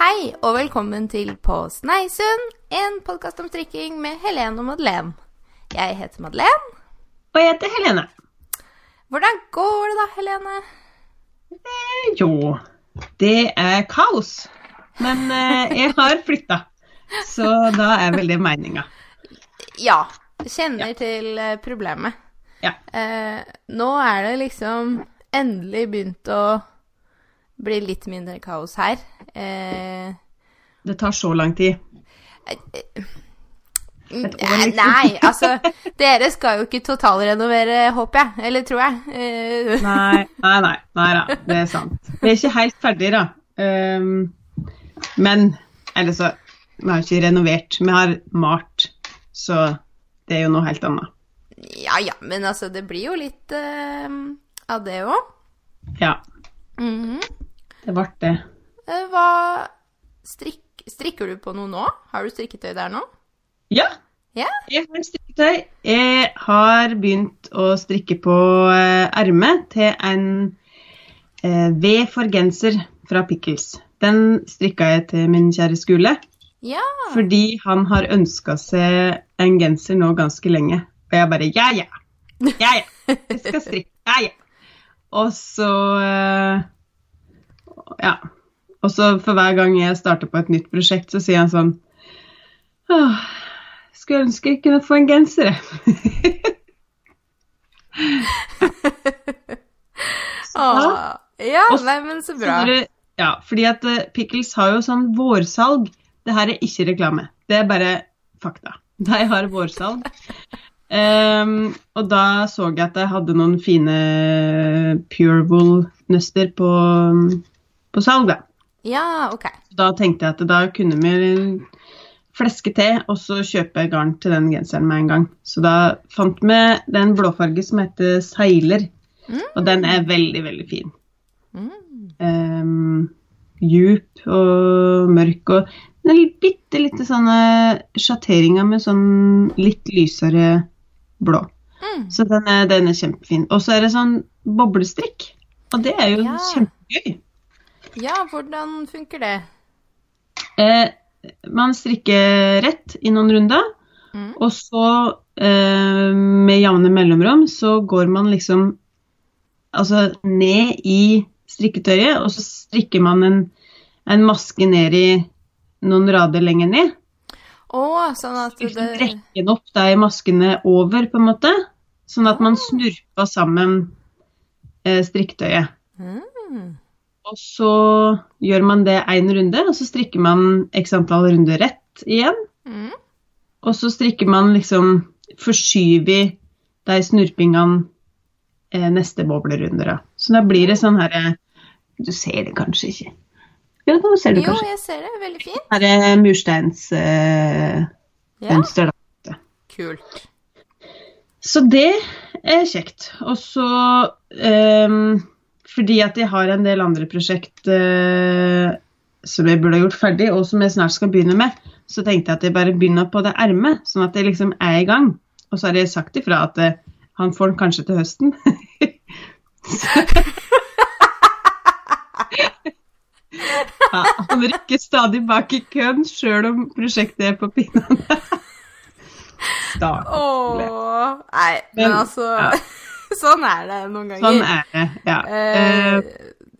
Hei og velkommen til På Sneisund, en podkast om strikking med Helene og Madeleine. Jeg heter Madeleine. Og jeg heter Helene. Hvordan går det da, Helene? Eh, jo, det er kaos. Men eh, jeg har flytta, så da er vel det meninga. Ja, kjenner til eh, problemet. Ja. Eh, nå er det liksom endelig begynt å bli litt mindre kaos her. Eh, Det tar så lang tid. Mm, år, liksom. Nei, altså Dere skal jo ikke totalrenovere, håper jeg. Eller tror jeg. Eh, Nei, nei, nei, nei da, det er sant. Vi er ikke helt ferdig, da. Um, men Eller så Vi har ikke renovert, vi har malt. Så det er jo noe helt annet. ja ja, men altså, det blir jo litt uh, av det òg. Ja, Mhm. det ble det. Eh, Hva strik, Strikker du på noe nå? Har du strikketøy der nå? Ja, Yeah. Jeg har strikketøy. Jeg har begynt å strikke på eh, ermet til en eh, V for genser fra Pickles. Den strikka jeg til min kjære skole. Ja. fordi han har ønska seg en genser nå ganske lenge. Og jeg bare ja, ja. Ja, ja. Jeg skal strikke. Ja, ja. Og så Ja. Og så for hver gang jeg starter på et nytt prosjekt, så sier han sånn Åh, skulle ønske jeg kunne få en genser, jeg. Åh, ja, nei, men så bra. Så det- Ja, fordi at eh, Pickles har jo sånn vårsalg. Det her er ikke reklame, det er bare fakta. De har vårsalg. Um, og da så jeg at jeg hadde noen fine pure wool-nøster på, på salg, da. Ja, OK. Da tenkte jeg at da kunne vi fleske til og så kjøpe garn til den genseren med en gang. Så da fant vi den blåfarge som heter Seiler, Mm. og den er veldig, veldig fin. Mm. um, djup og mørk og den er bitte lite sånne sjatteringer med sånn litt lysere blå. Mm. Så den er, den er kjempefin. Og så er det sånn boblestrikk, og det er jo Ja. kjempegøy. Ja, hvordan funker det? Eh, man strikker rett i noen runder, Mm. og så eh, med jevne mellomrom så går man liksom altså ned i strikketøyet, og så strikker man en, en maske ned i noen rader lenger ned. Oh, sånn at Liksom det trekke den opp de maskene over, på en måte. Sånn at man snurper sammen eh, strikketøyet. mm. Og så gjør man det én runde, og så strikker man x antall runder rett igjen. Mm. Og så strikker man liksom Forskyver de snurpingene eh, neste boblerunder. da. Så da blir det sånn herre Du ser det kanskje ikke? Ja, nå ser du Jo, kanskje. jeg ser det. Veldig fint. Her er mursteinsmønster, eh, Ja, da. kult. Så det er kjekt. Og så ehm, fordi at jeg har en del andre prosjekt uh, som jeg burde ha gjort ferdig, og som jeg snart skal begynne med, så tenkte jeg at jeg bare begynner på det ermet, sånn at jeg liksom er i gang. Og så har jeg sagt ifra at uh, han får den kanskje til høsten. ja, han rykker stadig bak i køen, sjøl om prosjektet er på pinnene. Stakkars. Åh, nei, men Men, altså ja. Sånn er det noen ganger. Sånn er det, ja. Eh,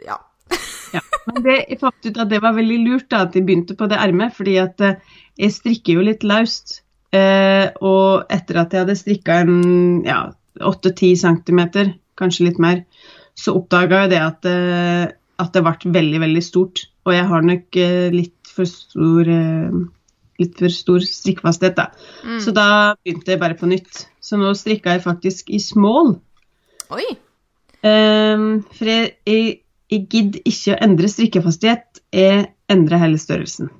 ja. Ja, men det, jeg fant ut at det var veldig lurt da, at jeg begynte på det ermet, fordi at eh, jeg strikker jo litt løst. Uh, og etter at jeg hadde strikka en ja, 8-10 cm, kanskje litt mer, så oppdaga jeg det at, uh, at det ble veldig, veldig stort. Og jeg har nok litt for stor litt for stor strikkfasthet, da. Mm. Så da begynte jeg bare på nytt. Så nå strikka jeg faktisk i small. Oi. Um, for jeg, jeg, jeg gidder ikke å endre strikkefastighet, jeg endrer hele størrelsen.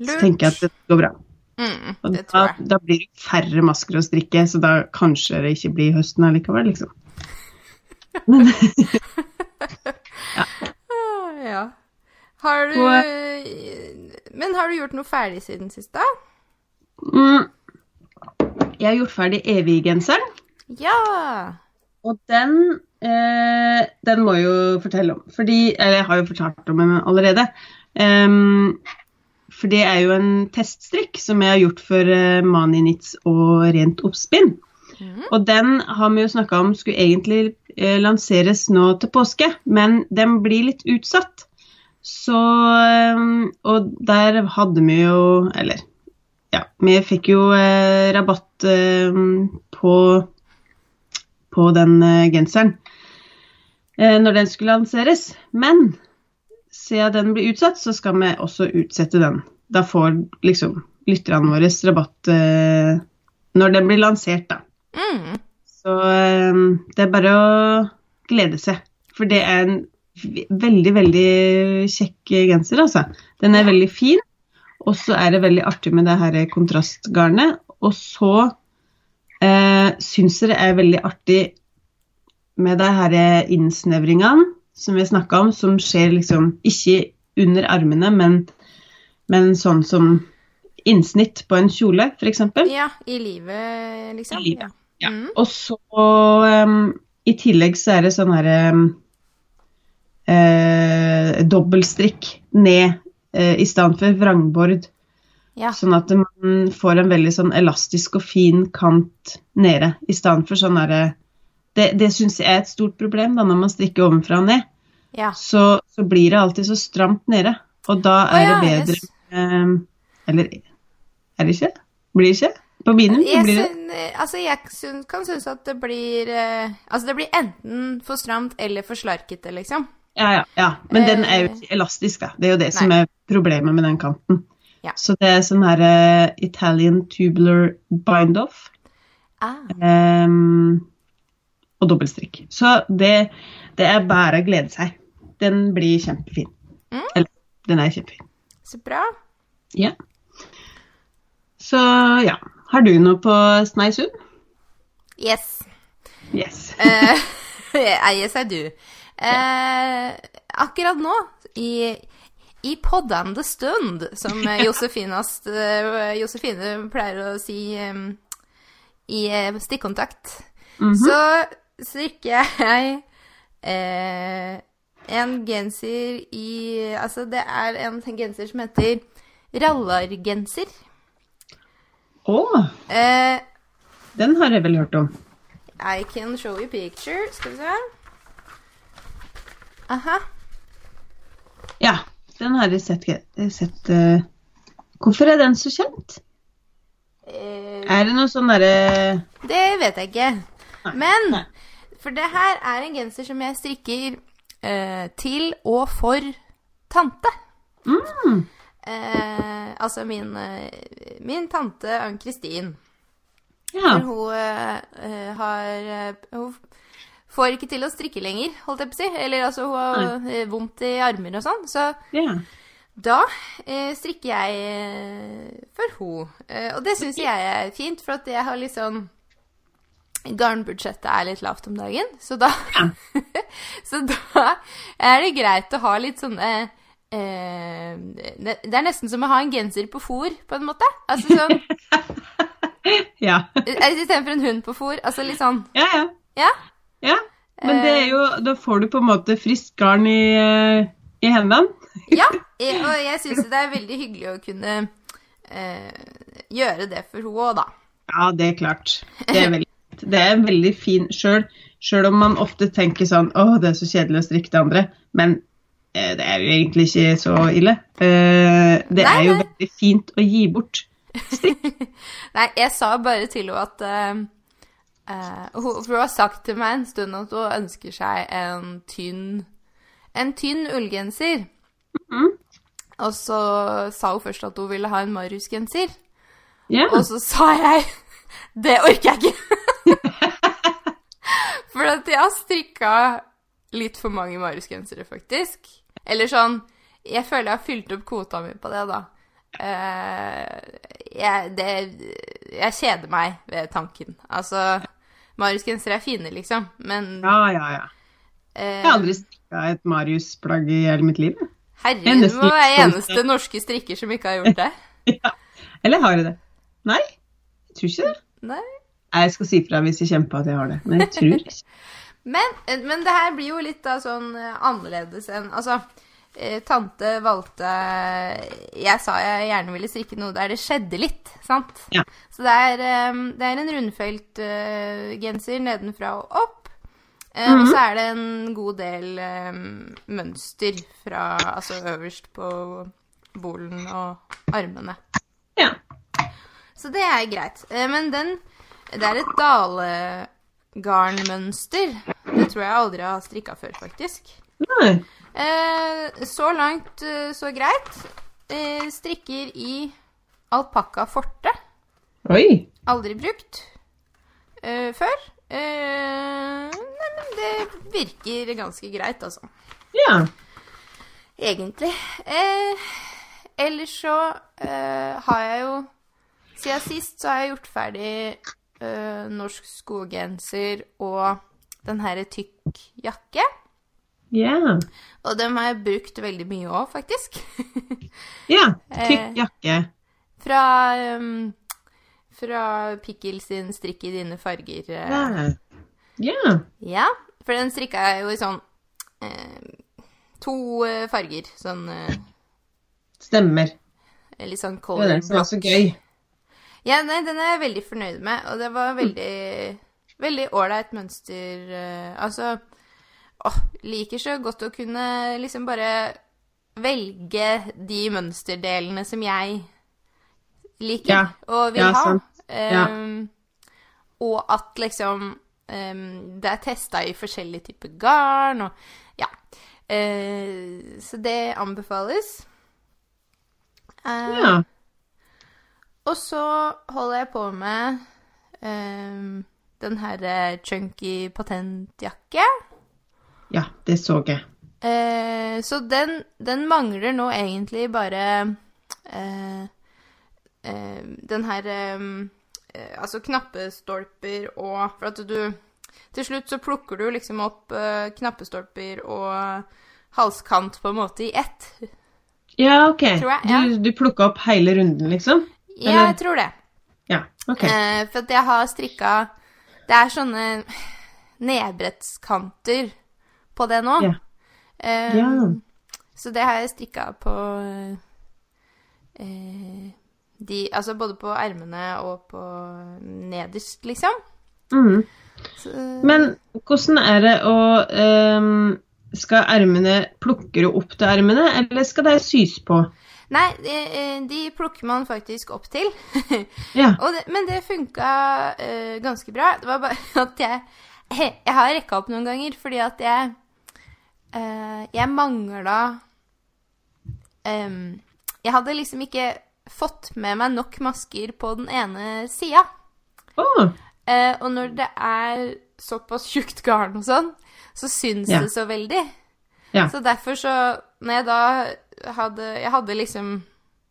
Så tenker jeg at det går bra. Mm, Og det da, da blir det færre masker å strikke, så da kanskje det ikke blir høsten allikevel, liksom. Men, ja. ja. Har du Men har du gjort noe ferdig siden sist, da? mm, jeg har gjort ferdig eviggenseren, Ja. Og den, eh, den må jeg jo fortelle om. Fordi, eller jeg har jo fortalt om den allerede. Um, for det er jo en teststrikk som jeg har gjort for uh, Maninitz og Rent Oppspinn. Mm. Og den har vi jo snakka om skulle egentlig eh, lanseres nå til påske, men den blir litt utsatt. Så um, Og der hadde vi jo Eller, ja, vi fikk jo eh, rabatt eh, på, på den eh, genseren eh, når den skulle lanseres. Men siden den blir utsatt, så skal vi også utsette den. Da får liksom lytterne våre rabatt eh, når den blir lansert, da. Mm. Så det er bare å glede seg. For det er en veldig, veldig kjekk genser, altså. Den er veldig fin. Og så er det veldig artig med det her kontrastgarnet. Og så eh, syns det er veldig artig med de her innsnevringene som vi snakka om, som skjer liksom ikke under armene, men, men sånn som innsnitt på en kjole, f.eks. Ja, i livet, liksom. I livet, Ja. Mm. Og så um, i tillegg så er det sånn her um, eh, dobbeltstrikk ned eh, i stedet for vrangbord. Ja. Sånn at man får en veldig sånn elastisk og fin kant nede i stedet for sånn derre Det, det syns jeg er et stort problem da, når man strikker ovenfra og ned. ja. Så, så blir det alltid så stramt nede. Og da er er ja, det bedre um, Eller er det ikke? Blir det ikke? På mine Jeg, blir det syn, altså jeg syn, kan synes at det blir eh, Altså det blir enten for stramt eller for slarkete, liksom. Ja, ja, ja. Men den er jo Eh, ikke elastisk, da. Det er jo det som er problemet med den kanten. Ja. Så det er sånn her uh, Italian tubular bind-off Ah. Um, og dobbeltstrikk. Så det, det er bare å glede seg. Den blir kjempefin. Mm. Eller, den er kjempefin. Så bra. Ja. Så ja. Har du noe på Sneisund? Yes. Yes. uh, yes, I do. Uh, akkurat nå, i, i poddende stund, som eh, eh, Josefine pleier å si um, i stikkontakt, stikkontakt, -hmm. så strikker jeg eh, en genser i Altså, det er en genser som heter rallargenser. Å, Eh, den har jeg vel hørt om. I can show you picture. Skal vi se. Aha. Ja, den har jeg sett. Sett uh, Hvorfor er den så kjent? Uh, Er det noe sånn derre det vet jeg ikke. Nei, Men nei. For det her er en genser som jeg strikker eh, til og for tante. mm, altså min, min tante Ann-Kristin. Ja. Hun har Hun får ikke til å strikke lenger, holdt jeg på å si. Eller altså, hun har eh, vondt i armer og sånn. Så ja. da eh, strikker jeg eh, for hun. Eh, og det syns jeg er fint, for at jeg har litt sånn Garnbudsjettet er litt lavt om dagen, så da Så da er det greit å ha litt sånne eh, det, det er nesten som å ha en genser på fôr, på en måte. Altså sånn Ja. Istedenfor en hund på fôr. Altså litt sånn ja, ja. Ja. Ja. Men det er jo Da får du på en måte friskt garn i, eh, i hendene. Ja, og jeg syns det er veldig hyggelig å kunne eh, gjøre det for henne òg, da. Ja, det er klart. Det er veldig det er veldig fin sjøl, sjøl om man ofte tenker sånn Å, det er så kjedelig å strikke det andre. Men eh, det er jo egentlig ikke så ille. Eh, det Nei, er jo veldig fint å gi bort. Nei, jeg sa bare til henne at eh, hun, For hun har sagt til meg en stund at hun ønsker seg en tynn En tynn ullgenser. Mhm. Og så sa hun først at hun ville ha en Marius-genser. Yeah. Og så sa jeg Det orker jeg ikke! For at jeg har strikka litt for mange Marius-gensere, faktisk. Eller sånn Jeg føler jeg har fylt opp kvota mi på det, da. Eh, jeg, det, jeg kjeder meg ved tanken. Altså Marius-gensere er fine, liksom, men ja, ja, ja. eh, Jeg har aldri strikka et Marius-plagg i hele mitt liv. Herregud, er du må være eneste norske strikker som ikke har gjort det. Ja. Eller har jeg det? Nei, jeg tror ikke det. Nei. Jeg skal si fra hvis jeg kjemper at jeg har det, men jeg tror ikke. Men, men det her blir jo litt da sånn eh, annerledes enn Altså, eh, tante valgte Jeg sa jeg gjerne ville strikke noe der det skjedde litt, sant? Ja. Så det er, eh, det er en rundfelt eh, genser nedenfra og opp. Eh, Og så er det en god del eh, mønster fra Altså øverst på bolen og armene. Ja. Så det er greit. Eh, Men den Det er et dalegarnmønster. Det tror jeg aldri har strikka før, faktisk. Nei. Eh, så langt, eh, så greit. Eh, strikker i alpakka forte. Oi. Aldri brukt eh, før. Eh, nei, men det virker ganske greit, altså. Ja. Egentlig. Eh, ellers så eh, har jeg jo Siden sist så har jeg gjort ferdig eh, norsk skoggenser og den herre tykk jakke. Ja. Og dem har jeg brukt veldig mye òg, faktisk. Ja. Eh. Tykk jakke. fra um, fra Pikkel sin strikk i dine farger. eh. Ja. Ja. Ja, for den strikka jeg jo i sånn eh, to eh, farger. Sånn eh, Stemmer. litt sånn Det var den som var så gøy. Ja, nei, den er jeg veldig fornøyd med, og det var veldig Veldig ålreit mønster. eh, altså Åh, liker så godt å kunne liksom bare velge de mønsterdelene som jeg liker Ja. og vil Ja, ha. Ja. Ehm, og at liksom um, det er testa i forskjellige typer garn og Ja. Uh, så det anbefales. Uh, Ja. og så holder jeg på med um, den herre chunky patentjakke. Ja, det så jeg. Eh, så den, den mangler nå egentlig bare eh, eh, den her eh, eh, Altså knappestolper og For at du Til slutt så plukker du liksom opp eh, knappestolper og halskant på en måte i ett. Ja, OK. Tror jeg, ja. Du, du plukka opp hele runden, liksom? Ja, Jeg tror det. Ja. OK. Eh, for at jeg har strikka Det er sånne nedbrettskanter på det nå. Ja. Um, Ja. Så det har jeg strikka på uh, de Altså både på ermene og på nederst, liksom. Mm. Så, Men hvordan er det å um, Skal ermene Plukker du opp til ermene, eller skal de sys på? Nei, de, eh, de plukker man faktisk opp til. Ja. Det, men det funka uh, ganske bra. Det var bare at jeg Jeg har rekka opp noen ganger fordi at jeg eh, Jeg mangla em, Jeg hadde liksom ikke fått med meg nok masker på den ene sida. Oh. Eh, og når det er såpass tjukt garn og sånn, så syns Ja. det så veldig. Ja. Så derfor så Når jeg da hadde Jeg hadde liksom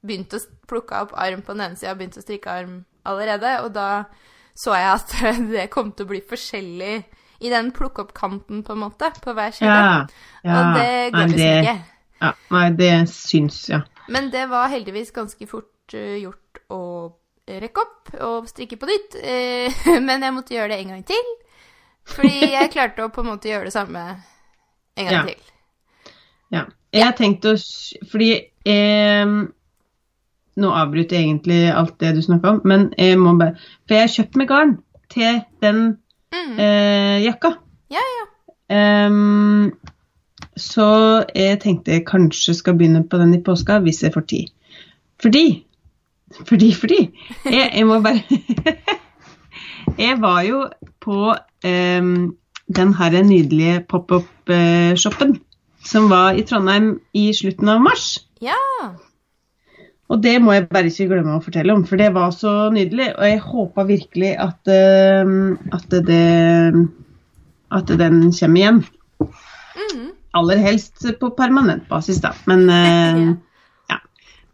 begynt å plukke opp arm på den ene sida og begynt å strikke arm allerede, og da så jeg at det kom til å bli forskjellig i den plukke-opp-kanten, på en måte, på hver side. ja. ja. Og det går liksom det- ikke. Ja, nei, det syns, ja. Men det var heldigvis ganske fort eh, gjort å rekke opp og strikke på nytt. Eh, men jeg måtte gjøre det en gang til. Fordi jeg klarte å på en måte gjøre det samme en gang Ja. til. ja. Jeg tenkte å Fordi eh, Nå avbryter jeg egentlig alt det du snakka om, men jeg må bare For jeg har kjøpt meg garn til den Mm. eh, jakka. Ja, ja. Um, så jeg tenkte jeg kanskje skal begynne på den i påska, hvis jeg får tid. Fordi Fordi, fordi. Jeg, jeg må bare Jeg var jo på um, den her nydelige pop-up-shoppen som var i Trondheim i slutten av mars. Ja. Og det må jeg bare ikke glemme å fortelle om, for det var så nydelig. Og jeg håpa virkelig at, ehm, at, det, at den kommer igjen. Mm. Aller helst på permanent basis, da. Men eh, ja,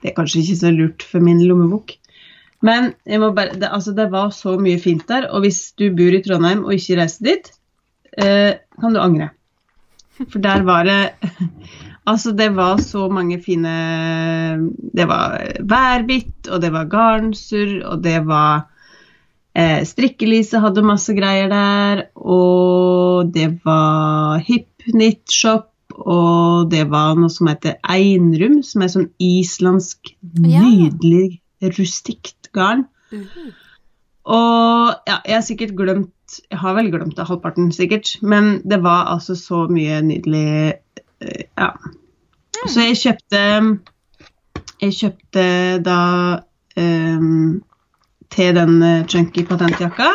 det er kanskje ikke så lurt for min lommebok. Men jeg må bare, det, altså, det var så mye fint der, og hvis du bor i Trondheim og ikke reiser dit, eh, kan du angre. For der var det Altså, det var så mange fine Det var værbitt, og det var garnsurr, og det var eh, Strikkelise hadde masse greier der, og det var Hipknit-shop, og det var noe som heter einrum, som er sånn islandsk, nydelig, rustikt garn. Mhm. Og ja, jeg har sikkert glemt Jeg har vel glemt det, halvparten sikkert, men det var altså så mye nydelig eh, Ja. Så jeg kjøpte Jeg kjøpte da um, til den eh, chunky patentjakka.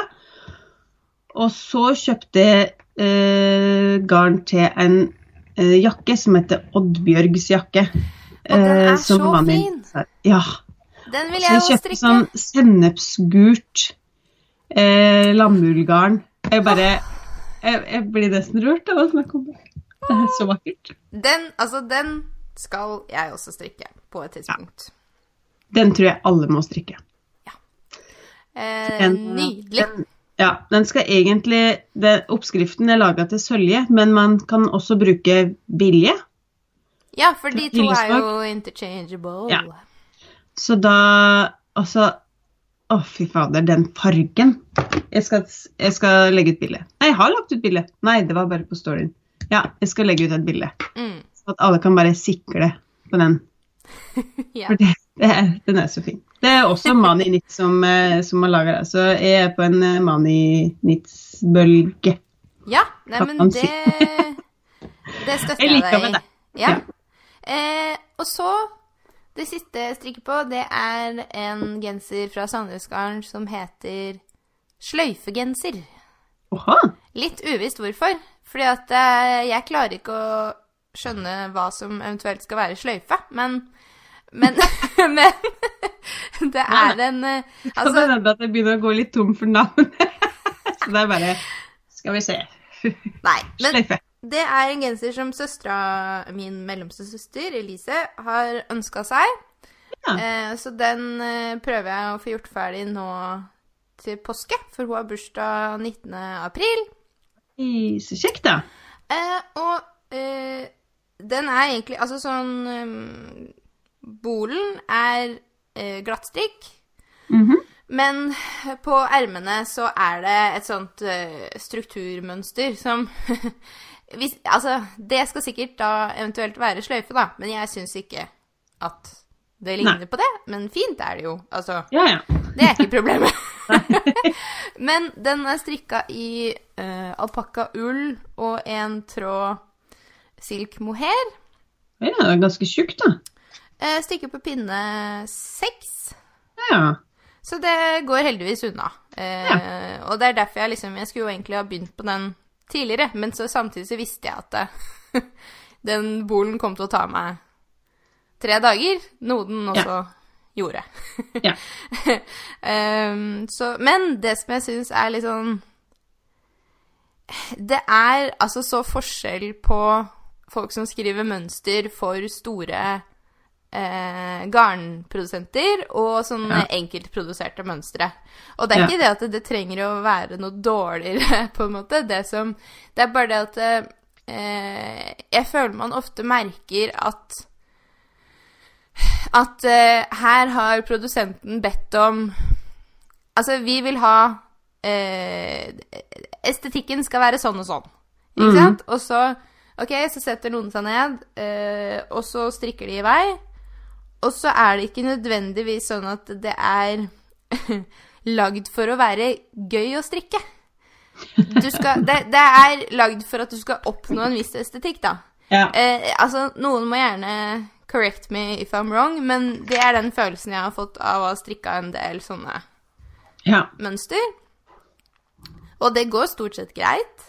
Og så kjøpte jeg uh, garn til en uh, jakke som heter Oddbjørgs jakke. Og den er eh, så fin. Ja. Den vil Så jeg jeg kjøpte sånn sennepsgult eh, lammullgarn. Jeg bare jeg, jeg blir nesten rørt av å snakke om det. Det er så vakkert. Den, altså, den skal jeg også strikke på et tidspunkt. Den tror jeg alle må strikke. Eh, Den, nydelig. Den, ja, den skal egentlig det, Oppskriften er laga til sølje, men man kan også bruke bilje. Ja, for de to er jo interchangeable. Ja. Så da Altså Å, fy fader, den fargen. Jeg skal, jeg skal legge ut bilde. Nei, jeg har lagt ut bilde. Nei, det var bare på storyen. Ja, jeg skal legge ut et bilde. Mm. At alle kan bare sikle på den. Ja. For det, det er, den er så fin. Det er også Mani Nitz som, eh, som har laga det. Så jeg er på en eh, Mani Nitz-bølge. ja, nei, men det Det støtter Jeg jeg, liker deg i. det. Ja. Eh, og så Det siste jeg strikker på, det er en genser fra Sandnesgarden som heter sløyfegenser. Oha. Litt uvisst hvorfor. Fordi at eh, jeg klarer ikke å skjønne hva som eventuelt skal være sløyfe, men Men, men det er en eh, Kan Altså, det hende at jeg begynner å gå litt tom for navn? så det er bare Skal vi se. nei. Men Sløyfe. det er en genser som søstera min mellomste søster, Elise, har ønska seg. Ja. Eh, så den eh, prøver jeg å få gjort ferdig nå til påske, for hun har bursdag 19. april. Så kjekt, da. Og den er egentlig Altså sånn um, Bolen er eh, glattstrikk, -hmm. men på ermene så er det et sånt uh, strukturmønster som hvis, Altså, det skal sikkert da eventuelt være sløyfe, da, men jeg syns ikke at det ligner på det. Men fint er det jo. Altså, Ja, ja. det er ikke problemet. Men den er strikka i uh, alpakkaull og en tråd silk mohair. ja det er ganske tjukt, da. Uh, stikker på pinne seks. Ja. Så det går heldigvis unna. Eh, Og det er derfor jeg liksom Jeg skulle jo egentlig ha begynt på den tidligere, men så samtidig så visste jeg at det, den bolen kom til å ta meg tre dager, noe den også gjorde. Ja. Ehm, så, men det som jeg syns er litt sånn Det er altså så forskjell på folk som skriver mønster for store eh, garnprodusenter og sånne Ja. enkeltproduserte mønstre. Og det er Ja. ikke det at det trenger å være noe dårligere, på en måte. Det, som, det er bare det at eh, jeg føler man ofte merker at at eh, her har produsenten bedt om Altså, vi vil ha eh, Estetikken skal være sånn og sånn. Ikke mm. sant? Og så Ok, så setter noen seg ned, eh, og så strikker de i vei. Og så er det ikke nødvendigvis sånn at det er lagd for å være gøy å strikke. Du skal, det, det er lagd for at du skal oppnå en viss estetikk, da. Ja. Eh, altså, noen må gjerne correct me if I'm wrong, men det er den følelsen jeg har fått av å ha strikka en del sånne ja. mønster. Og det går stort sett greit.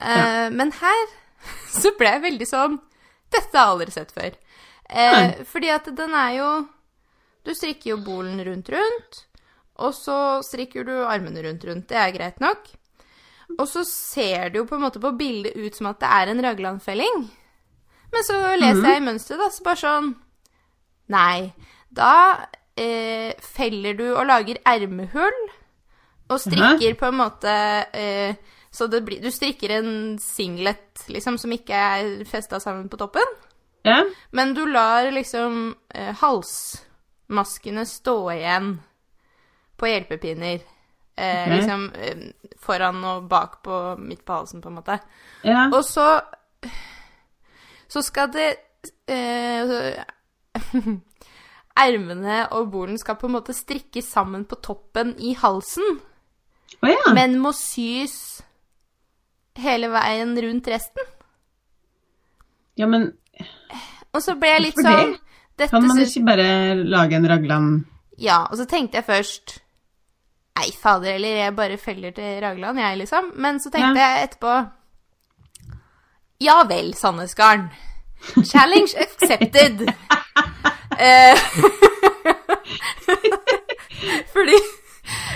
Eh, Men her så ble jeg veldig sånn Dette har jeg aldri sett før. Eh, fordi at den er jo Du strikker jo bolen rundt rundt, og så strikker du armene rundt rundt. Det er greit nok. Og så ser det jo på en måte på bildet ut som at det er en raglanfelling. Men så leser jeg i mønsteret, da, så bare sånn Nei. Da eh, feller du og lager ermehull, og strikker på en måte eh, Så det blir Du strikker en singlet, liksom, som ikke er festa sammen på toppen. ja. Men du lar liksom eh, halsmaskene stå igjen på hjelpepinner. Eh, okay. Liksom eh, foran og bak på midt på halsen, på en måte. ja. Og så så skal det eh, Ermene og bolen skal på en måte strikkes sammen på toppen i halsen, oh, ja. men må sys hele veien rundt resten. ja, men Og så ble jeg litt det? sånn dette kan man ikke bare lage en raglan Ja, og så tenkte jeg først Nei, fader eller jeg bare feller til Ragland, jeg, liksom. Men så tenkte jeg etterpå Ja vel, Sandnesgarden. Challenge accepted. Eh, fordi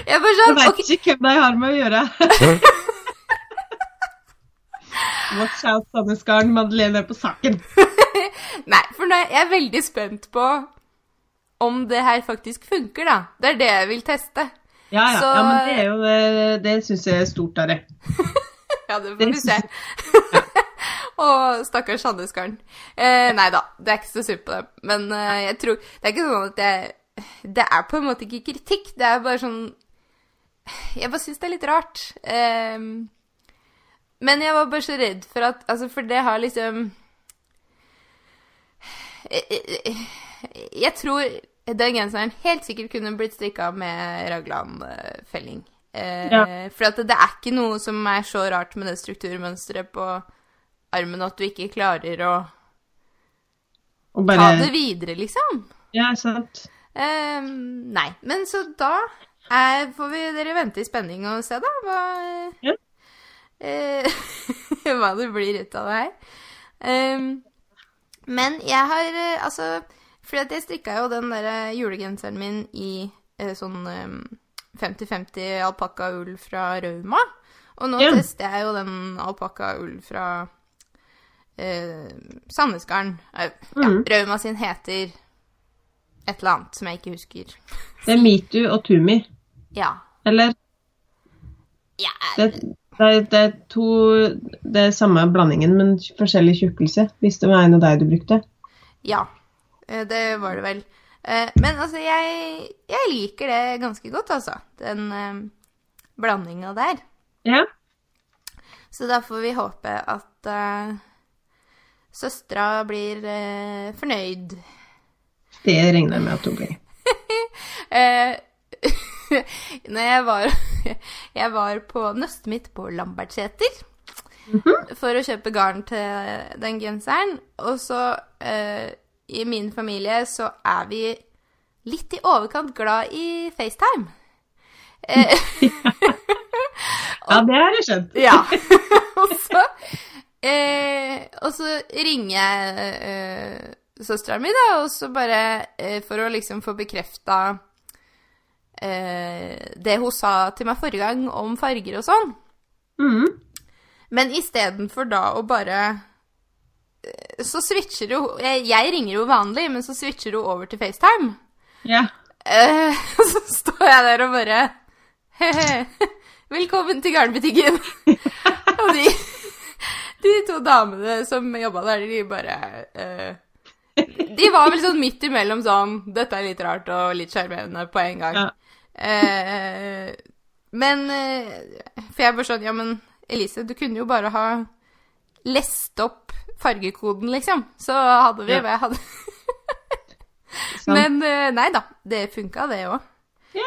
jeg bare Jeg sånn veit ok, ikke hvem de har med å gjøre. Watch out, Sandnesgarden. Madeleine er på saken. Nei, for nå er jeg veldig spent på om det her faktisk funker, da. Det er det jeg vil teste. Ja, ja. Så- ja men det er jo Det, det syns jeg er stort av det. Ja, det får vi se. Å, stakkars Sandnesgarden. Eh, nei da, det er ikke så synd på dem. Men eh, jeg tror Det er ikke sånn at jeg Det er på en måte ikke kritikk. Det er bare sånn Jeg bare syns det er litt rart. Eh, men jeg var bare så redd for at Altså, for det har liksom jeg, jeg tror den genseren helt sikkert kunne blitt strikka med raglanfelling. Eh, Ja. For det, det er ikke noe som er så rart med det strukturmønsteret på armen at du ikke klarer å Og ta det videre, liksom. Ja, sant. Eh, nei. Men så da er, får vi dere vente i spenning og se, da, hva, Ja. Eh, hva det blir ut av det her. Um, men jeg har eh, altså Fordi jeg strikka jo den der eh, julegenseren min i eh, sånn eh, 50-50 alpakkaull fra Rauma. Og nå Ja. tester jeg jo den alpakkaull fra eh, Sandnesgarden. Ja, Mhm. Rauma sin heter et eller annet som jeg ikke husker. Det er Mitu og Tumi, Ja. eller? ja Det, det, er, det er to Det er samme blandingen, men forskjellig tjukkelse. Hvis det var en av deg du brukte. Ja, eh, det var det vel. Eh, Men altså, jeg, jeg liker det ganske godt, altså. Den eh, blandinga der. Ja. Så da får vi håpe at uh, søstera blir eh, fornøyd. Det regner jeg med at hun blir. Eh, når jeg var Jeg var på nøstet mitt på Lambertseter for å kjøpe garn til den genseren. Og så uh, I min familie så er vi litt i overkant glad i FaceTime. Uh, Ja, det har jeg skjønt. ja. og så eh, Og så ringer jeg eh, søstera mi, da, og så bare eh, For å liksom få bekrefta det hun sa til meg forrige gang om farger og sånn. Mm. Men istedenfor da å bare eh, Så switcher hun jeg, jeg ringer jo vanlig, men så switcher hun over til FaceTime. Ja. Eh, så står jeg der og bare He-he. Velkommen til garnbutikken. og de, de to damene som jobba der, de bare eh, De var vel sånn midt imellom sånn Dette er litt rart og litt sjarmerende på en gang. Ja. Eh, men eh, For jeg bare sånn Ja, men Elise, du kunne jo bare ha lest opp fargekoden, liksom. Så hadde vi Ja. hva jeg hadde. Men eh, nei da, det funka, det òg.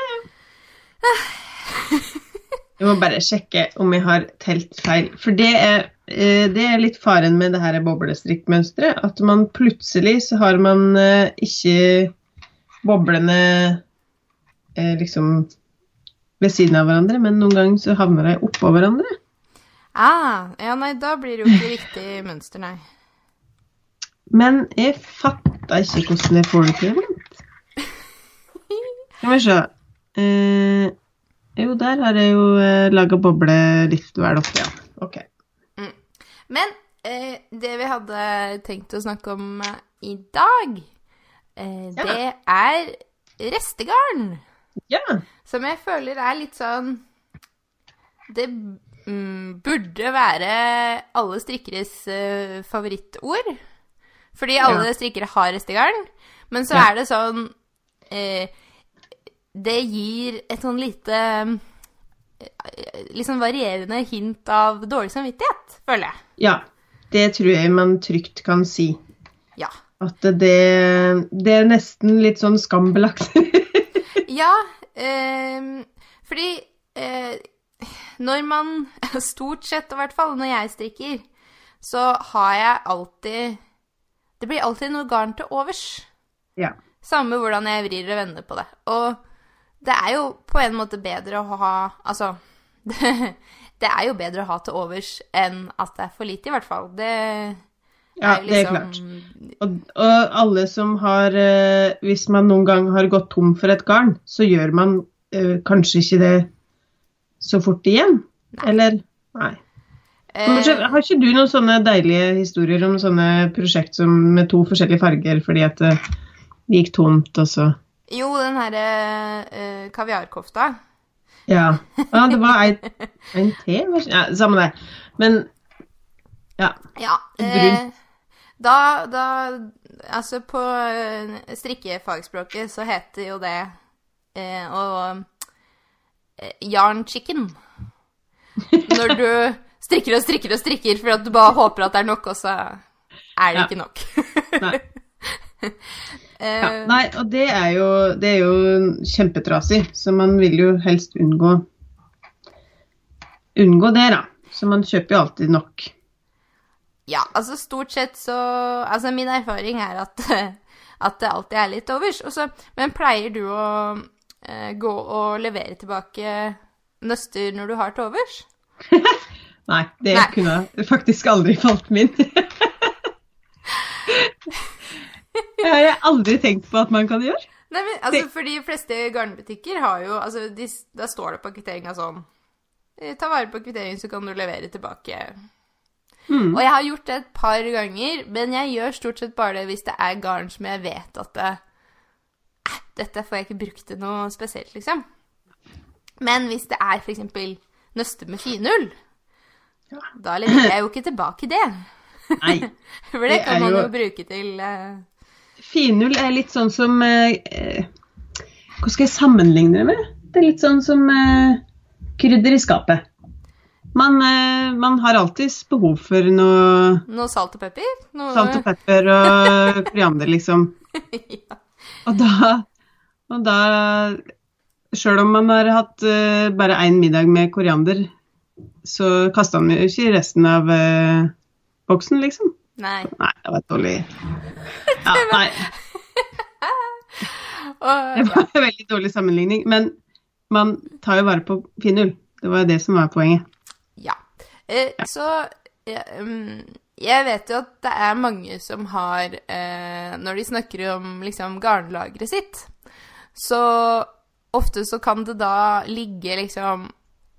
Jeg må bare sjekke om jeg har telt feil. For det er, det er litt faren med det her boblestrikkmønsteret. At man plutselig så har man ikke boblene eh, liksom ved siden av hverandre, men noen ganger så havner de oppå hverandre. Ah, ja, nei, da blir det jo ikke riktig mønster, nei. Men jeg fatta ikke hvordan jeg får det til. Skal vi se. Eh, jo, der har jeg jo eh, laga boble litt vel dag. ja. Ok. Men eh, det vi hadde tenkt å snakke om i dag, eh, Ja. det er restegarn. Ja. Som jeg føler er litt sånn Det mm, burde være alle strikkeres uh, favorittord. Fordi alle Ja. strikkere har restegarn. Men så Ja. er det sånn uh, Det gir et sånn lite liksom varierende hint av dårlig samvittighet, føler jeg. Ja. Det tror jeg man trygt kan si. Ja. At det, det er nesten litt sånn skambelagt. Ja, eh, fordi eh, når man Stort sett, i hvert fall når jeg strikker, så har jeg alltid Det blir alltid noe garn til overs. ja. Samme hvordan jeg vrir og vender på det. Og det er jo på en måte bedre å ha Altså det, det er jo bedre å ha til overs enn at det er for lite, i hvert fall. Det ja, er jo det er liksom klart. Og, og alle som har eh, Hvis man noen gang har gått tom for et garn, så gjør man uh, kanskje ikke det så fort igjen. Eller Nei. Eh, Har ikke du noen sånne deilige historier om sånne prosjekt som, med to forskjellige farger fordi at det, gikk tomt, og så Jo, den herre uh, kaviarkofta. Ja. ja det var en, en te? Ja, samme det. Men ja. Ja. Brun. Da, da Altså, på eh, strikkefagspråket så heter jo det eh, å eh, Yarn chicken. Når du strikker og strikker og strikker for at du bare håper at det er nok, og så er det Ja. ikke nok. Nei. Eh, Ja, nei, og det er jo, det er jo kjempetrasig, så man vil jo helst unngå unngå det, da. Så man kjøper jo alltid nok. Ja, altså stort sett så Altså min erfaring er at, at det alltid er litt overs. Også, men pleier du å eh, gå og levere tilbake nøster når du har til overs? Nei, det Nei. kunne faktisk aldri falt min. Det har jeg aldri tenkt på at man kan gjøre. Nei, men altså, for de fleste garnbutikker har jo Altså, de, da står det på kvitteringa sånn eh, Ta vare på kvitteringen, så kan du levere tilbake. Mm. Og jeg har gjort det et par ganger, men jeg gjør stort sett bare det hvis det er garn som jeg vet at det, eh, Dette får jeg ikke brukt til noe spesielt, liksom. Men hvis det er f.eks. nøste med finull, Ja. da leverer jeg jo ikke tilbake det. Nei. For det Det kan man jo- jo bruke til eh, Finull er litt sånn som eh, eh, Hva skal jeg sammenligne det med? Det er litt sånn som eh, krydder i skapet. Man, eh, man har alltids behov for noe noe salt og pepper. Noe salt og pepper og koriander, liksom. ja. Og da, og da Sjøl om man har hatt uh, bare én middag med koriander, så kasta man jo ikke resten av uh, boksen, liksom. Nei. Nei, det var dårlig ja, Nei, det var en veldig dårlig sammenligning. Men man tar jo vare på finull. Det var jo det som var poenget. Eh, så um, Jeg vet jo at det er mange som har eh, Når de snakker om liksom garnlageret sitt, så ofte så kan det da ligge liksom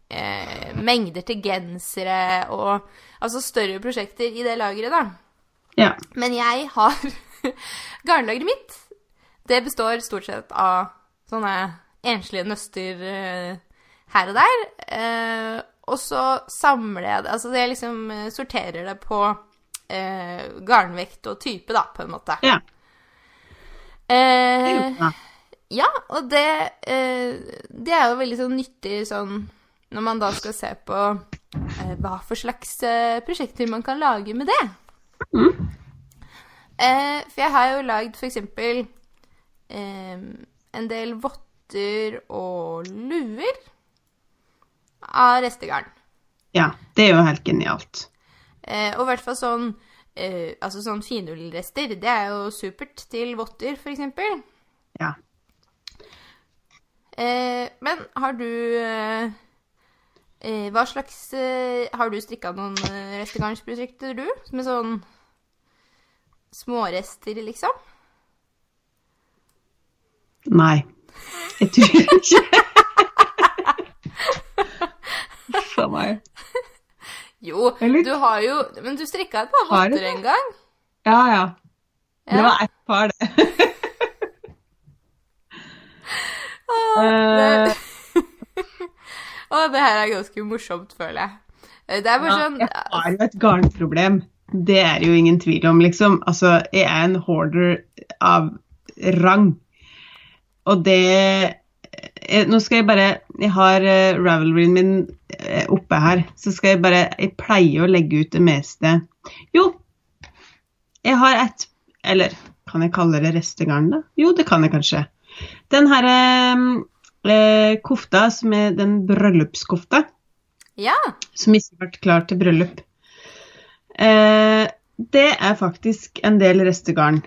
eh, mengder til gensere og Altså større prosjekter i det lageret, da. Ja. Men jeg har Garnlageret mitt, det består stort sett av sånne enslige nøster eh, her og der. Eh, og så samler jeg det Altså jeg liksom eh, sorterer det på eh, garnvekt og type, da, på en måte. ja. Eh, ja, og det, eh, det er jo veldig sånn nyttig sånn når man da skal se på eh, hva for slags eh, prosjekter man kan lage med det. Mm. Eh, for jeg har jo lagd eksempel eh, en del votter og luer av restegarn. ja. Det er jo helt genialt. Eh, og i hvert fall sånn eh, Altså sånn finullrester, det er jo supert til votter, eksempel. Ja. Eh, men har du eh, eh, Hva slags eh, Har du strikka noen restegarnsprosjekter, du? Med sånn smårester, liksom? Nei. Jeg tror ikke Uff a meg. Jo, Eller- du har jo Men du strikka et par votter en gang. Ja, ja. Det var ett par, det. Åh, Eh, det, Åh, det her er ganske morsomt, føler jeg. Eh, Det er bare Ja, sånn jeg har jo et garnproblem. Det er jo ingen tvil om, liksom. Altså, jeg er en hoarder av rang. Og det eh, Nå skal jeg bare Jeg har uh, Ravelryen min eh, oppe her, så skal jeg bare Jeg pleier å legge ut det meste Jo, jeg har et Eller kan jeg kalle det restegarn, da? Jo, det kan jeg kanskje. Den her eh, kofta som er den bryllupskofta, Ja. som ikke ble klar til bryllup, eh, det er faktisk en del restegarn.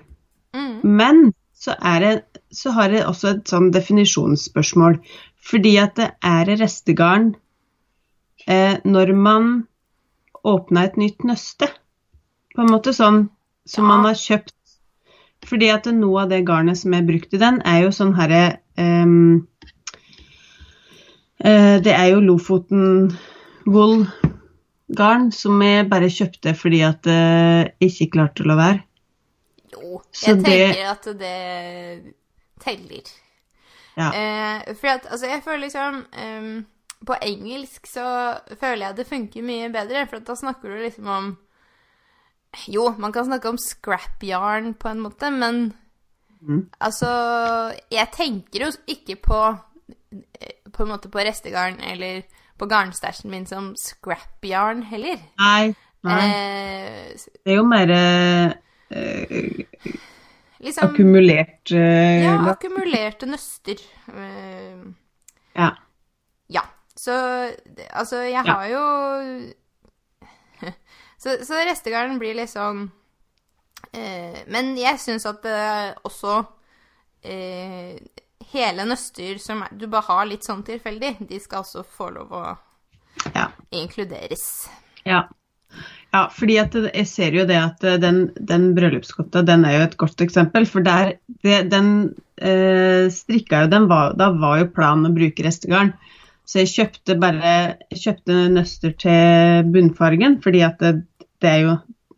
Mm. Men så, er det, så har jeg også et sånn definisjonsspørsmål. Fordi at det er restegarn eh, når man åpner et nytt nøste. På en måte sånn som man har kjøpt. Fordi at noe av det garnet som er brukt i den, er jo sånn herre eh, eh, Det er jo Lofoten wool-garn som jeg bare kjøpte fordi at jeg ikke klarte å la være. Jo, Så jeg tenker at det teller. Ja. Eh, for at, altså, jeg føler liksom um, På engelsk så føler jeg det funker mye bedre, for at da snakker du liksom om Jo, man kan snakke om scrap yarn på en måte, men mm. altså Jeg tenker jo ikke på eh, På en måte på restegarn eller på garnstæsjen min som scrap yarn heller. Nei. nei. Eh, Det er jo mer eh, liksom akkumulert uh, Ja, akkumulerte nøster. Uh, Ja. Ja. Så altså, jeg Ja. har jo Så, så restegarden blir litt sånn uh, Men jeg syns at det også eh, Hele nøster som er, du bare har litt sånn tilfeldig, de skal også få lov å Ja. inkluderes. Ja. Ja, fordi at jeg ser jo det at eh, den, den bryllupskotta, den er jo et godt eksempel. For der, det, den eh, strikka jo den var, Da var jo planen å bruke restegarn. Så jeg kjøpte bare kjøpte nøster til bunnfargen, fordi at det, det er jo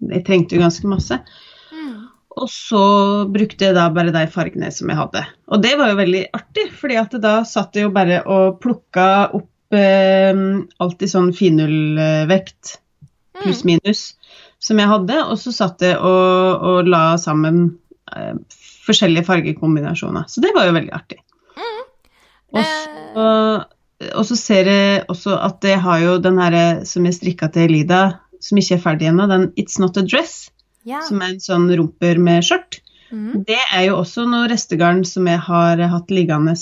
Jeg trengte jo ganske masse. Og så brukte jeg da bare de fargene som jeg hadde. Og det var jo veldig artig, fordi at da satt jeg jo bare og plukka opp eh, alltid sånn finullvekt, pluss-minus, som jeg hadde. Og så satt jeg og, og la sammen eh, forskjellige fargekombinasjoner. Så det var jo veldig artig. Og så, og så ser jeg også at jeg har jo den her som jeg strikka til Elida, som ikke er ferdig ennå, den It's Not a Dress Ja. som er en sånn rumper med skjørt. Mm. Det er jo også noe restegarn som jeg har hatt liggende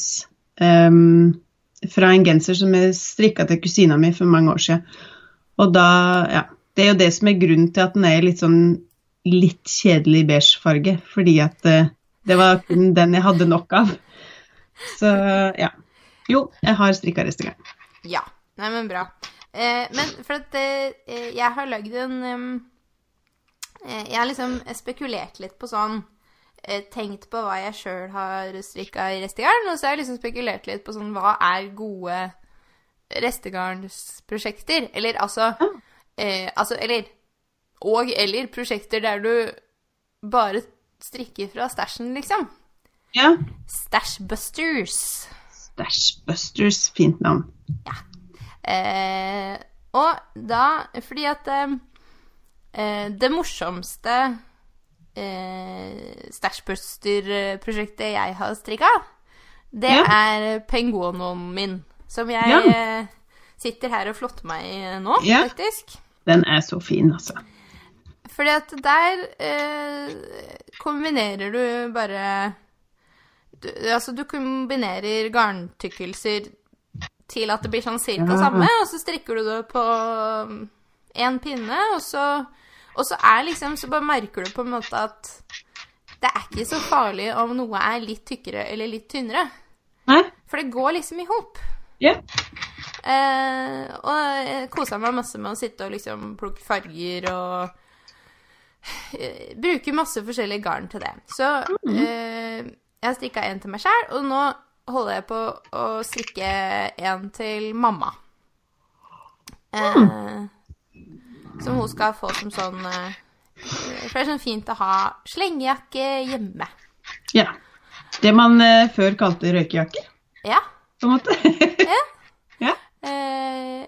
um, fra en genser som jeg strikka til kusina mi for mange år siden. Og da, ja. Det er jo det som er grunnen til at den er litt sånn litt kjedelig beige farge, fordi at eh, det var kun den jeg hadde nok av. Så ja. Jo, jeg har strikka restegarn. Ja. Nei, men bra. Eh, men for at eh, jeg har lagd en um, eh, Jeg har liksom spekulert litt på sånn eh, Tenkt på hva jeg sjøl har strikka i restegarn, og så har jeg liksom spekulert litt på sånn Hva er gode restegarnsprosjekter? Eller altså eh, Altså, eller Og eller prosjekter der du bare strikker fra stæsjen, liksom. Ja. Stashbusters. Stashbusters, fint navn. Eh, og da Fordi at eh, eh, det morsomste eh, Stashbuster-prosjektet jeg har strikka, det Ja. er penguonoen min. Som jeg Ja. eh, sitter her og flotter meg i nå, Ja. faktisk. Den er så fin, altså. Fordi at der eh, kombinerer du bare du, Altså, du kombinerer garntykkelser til at det blir sånn cirka Ja. samme, og så strikker du det på én pinne, og så Og så er liksom Så bare merker du på en måte at det er ikke så farlig om noe er litt tykkere eller litt tynnere. Nei? For det går liksom i hop. Ja. Eh, og jeg kosa meg masse med å sitte og liksom plukke farger og eh, bruke masse forskjellige garn til det. Så eh, jeg har strikka en til meg sjæl, og nå holder jeg på å strikke en til mamma. Eh, som hun skal få som sånn eh, For det er sånn fint å ha slengejakke hjemme. Ja. Det man eh, før kalte røykejakke, Ja. på en måte. ja. Eh,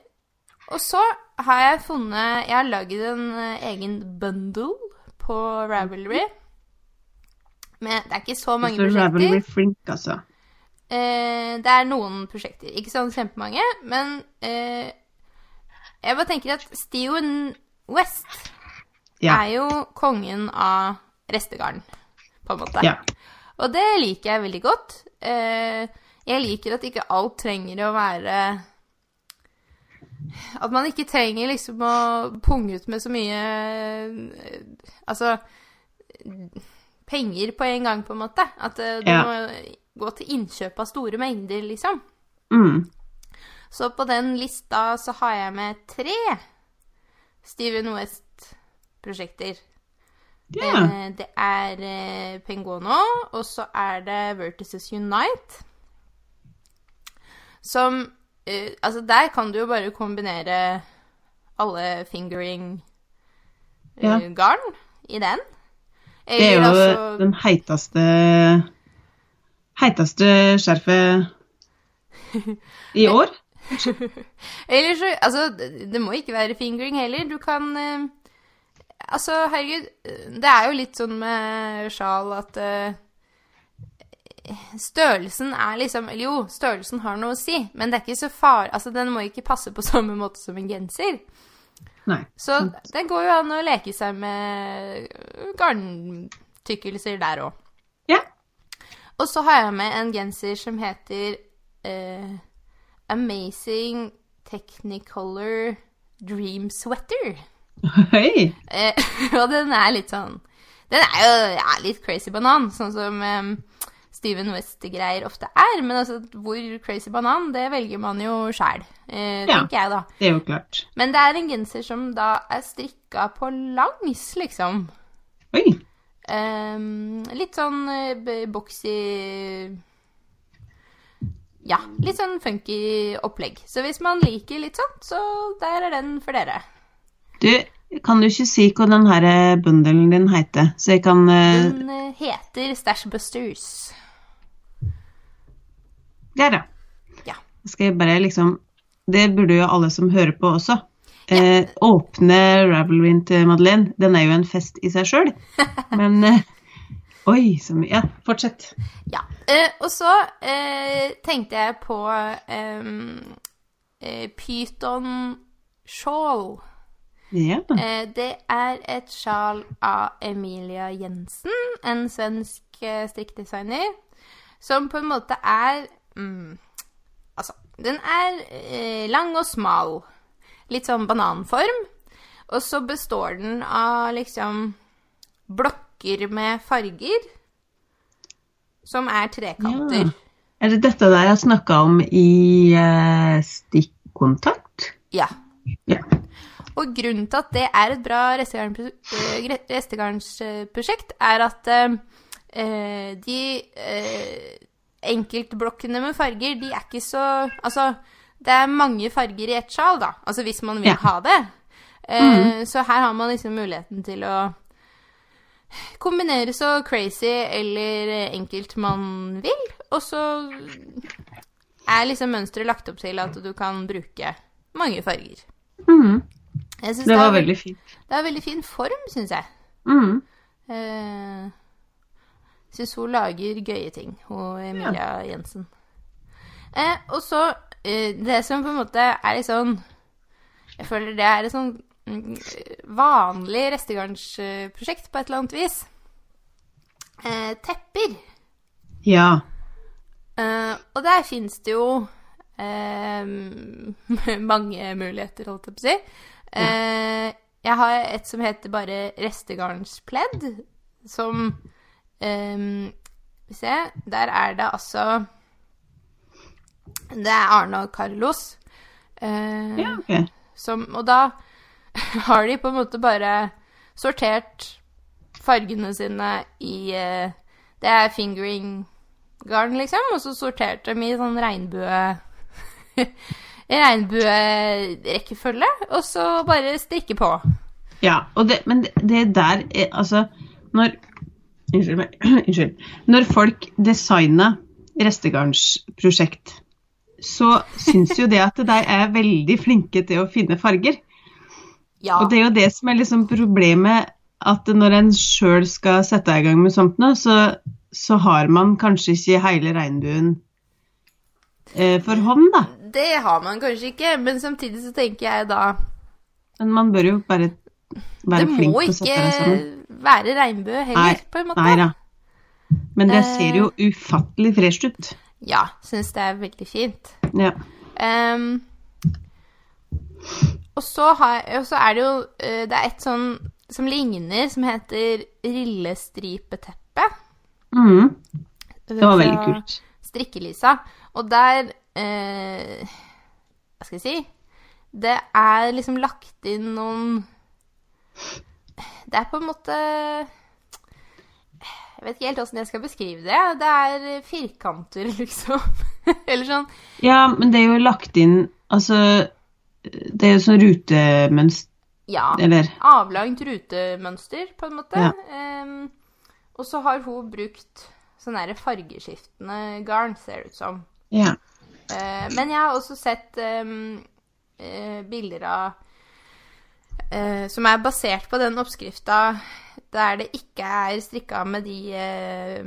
og så har jeg funnet Jeg har lagd en eh, egen bundle på Ravelry. Men det er ikke så mange Så Ravelry prosjekter. Flink, altså. eh, det er noen prosjekter. Ikke sånn kjempemange, men eh, jeg bare tenker at Steven West Ja. er jo kongen av restegarden, på en måte. Ja. Og det liker jeg veldig godt. Eh, jeg liker at ikke alt trenger å være At man ikke trenger liksom å punge ut med så mye eh, Altså penger på en gang, på en måte. At eh, du Ja. må gå til innkjøp av store mengder, liksom. Mm. Så på den lista så har jeg med tre Steven West-prosjekter. Eh, det er eh, Pengono, og så er det Vertices Unite. Som eh, Altså, der kan du jo bare kombinere alle fingering-garn Ja. i den. Det er jo altså den heiteste heiteste skjerfet i år. Eller så Altså, det må ikke være fingering heller. Du kan uh, Altså, herregud, det er jo litt sånn med sjal at eh, Størrelsen er liksom Eller jo, størrelsen har noe å si, men det er ikke så far... Altså, den må ikke passe på samme måte som en genser. Nei. Så det går jo an å leke seg med garntykkelser der òg. Ja. Og så har jeg med en genser som heter uh, Amazing Technicolor Dream Sweater. Hei. Uh, og den er litt sånn Den er jo ja, litt crazy banan, sånn som eh, Steven West-greier ofte er. Men altså, hvor crazy banan, det velger man jo sjæl, eh, Ja. tenker jeg da. Det er jo klart. Men det er en genser som da er strikka på langs, liksom. Oi. Ehm, litt sånn eh, boxy Ja, litt sånn funky opplegg. Så hvis man liker litt sånt, så der er den for dere. Du, kan du ikke si hva den her bundelen din heter, så jeg kan uh... Den eh, heter Stash Busters. Der, ja. Ja. Skal jeg bare liksom Det burde jo alle som hører på også. Eh, åpne Ravelry til Madeleine. Den er jo en fest i seg sjøl. Men eh, Oi, så mye. Ja, fortsett. Ja. Eh, og så eh, tenkte jeg på ehm, eh, Python Shawl. Ja. Eh, det er et sjal av Emilia Jensen, en svensk strikkdesigner, som på en måte er mm, Altså, den er eh, lang og smal. Litt sånn bananform. Og så består den av liksom blokker med farger som er trekanter. Ja. Er det dette der jeg snakka om i eh, stikkontakt? Ja. Ja. Og grunnen til at det er et bra eh, restegarnsprosjekt, er at eh, eh, de eh, enkeltblokkene med farger, de er ikke så Altså, det er mange farger i ett sjal, da. Altså hvis man vil Ja. ha det. Eh, Så her har man liksom muligheten til å kombinere så crazy eller enkelt man vil. Og så er liksom mønsteret lagt opp til at du kan bruke mange farger. Synes Det var er veldig fint. det er veldig fin form, syns jeg. Mm. Eh, syns hun lager gøye ting, hun Emilia Jensen. Eh, og så eh, Det som på en måte er litt sånn Jeg føler det er et sånn mm, vanlig restegarnsprosjekt på et eller annet vis. Eh, tepper. Ja. Eh, og der fins det jo eh, mange muligheter, holdt jeg på å si. Eh, jeg har et som heter bare restegarnspledd, som eh, vi se Der er det altså Det er Arne og Carlos. Uh, ja, ok. som, og da har de på en måte bare sortert fargene sine i uh, Det er fingering-garn, liksom, og så sortert dem i sånn regnbue Regnbuerekkefølge, og så bare strikke på. Ja, det, men det, det der er altså Når Unnskyld meg. Unnskyld. Når folk designer restegarnsprosjekt, så syns jo det at de er veldig flinke til å finne farger. Ja. Og det er jo det som er liksom problemet, at når en sjøl skal sette i gang med sånt nå, så, så har man kanskje ikke hele regnbuen eh, for hånd, da. Det har man kanskje ikke, men samtidig så tenker jeg da Men man bør jo bare være Det flink må å sette det må ikke være regnbue heller, Nei, på en måte. Nei da. Men det Eh. ser jo ufattelig fresh ut. Ja, syns det er veldig fint. Ja. Um, og så, har, og så er det jo eh, Det er et sånn som ligner, som heter rillestripeteppe. Mm. Det var veldig kult. Strikkelisa. Og der eh, Hva skal jeg si? Det er liksom lagt inn noen Det er på en måte Jeg vet ikke helt åssen jeg skal beskrive det. Det er firkanter, liksom. Eller sånn Ja, men det er jo lagt inn Altså, det er jo sånn rutemønster, Ja. eller avlangt rutemønster, på en måte. Ja. Um, og så har hun brukt sånn derre fargeskiftende garn, ser det ut som. Ja. Uh, men jeg har også sett um, uh, bilder av eh, Som er basert på den oppskrifta der det ikke er strikka med de eh,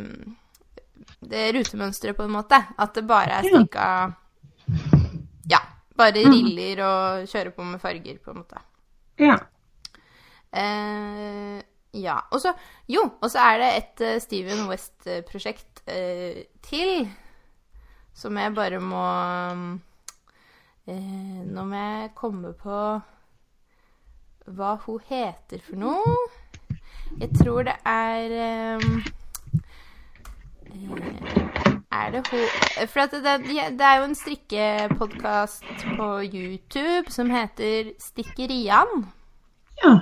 Det rutemønsteret, på en måte. At det bare er strikka Ja. Bare Mhm. riller og kjøre på med farger, på en måte. ja. Eh, ja. Og så Jo, og så er det et uh, Steven West-prosjekt uh, til som jeg bare må uh, Nå må jeg komme på hva hun heter for noe. Jeg tror det er eh, Er det hun For det, det er jo en strikkepodkast på YouTube som heter Stikkerian. ja.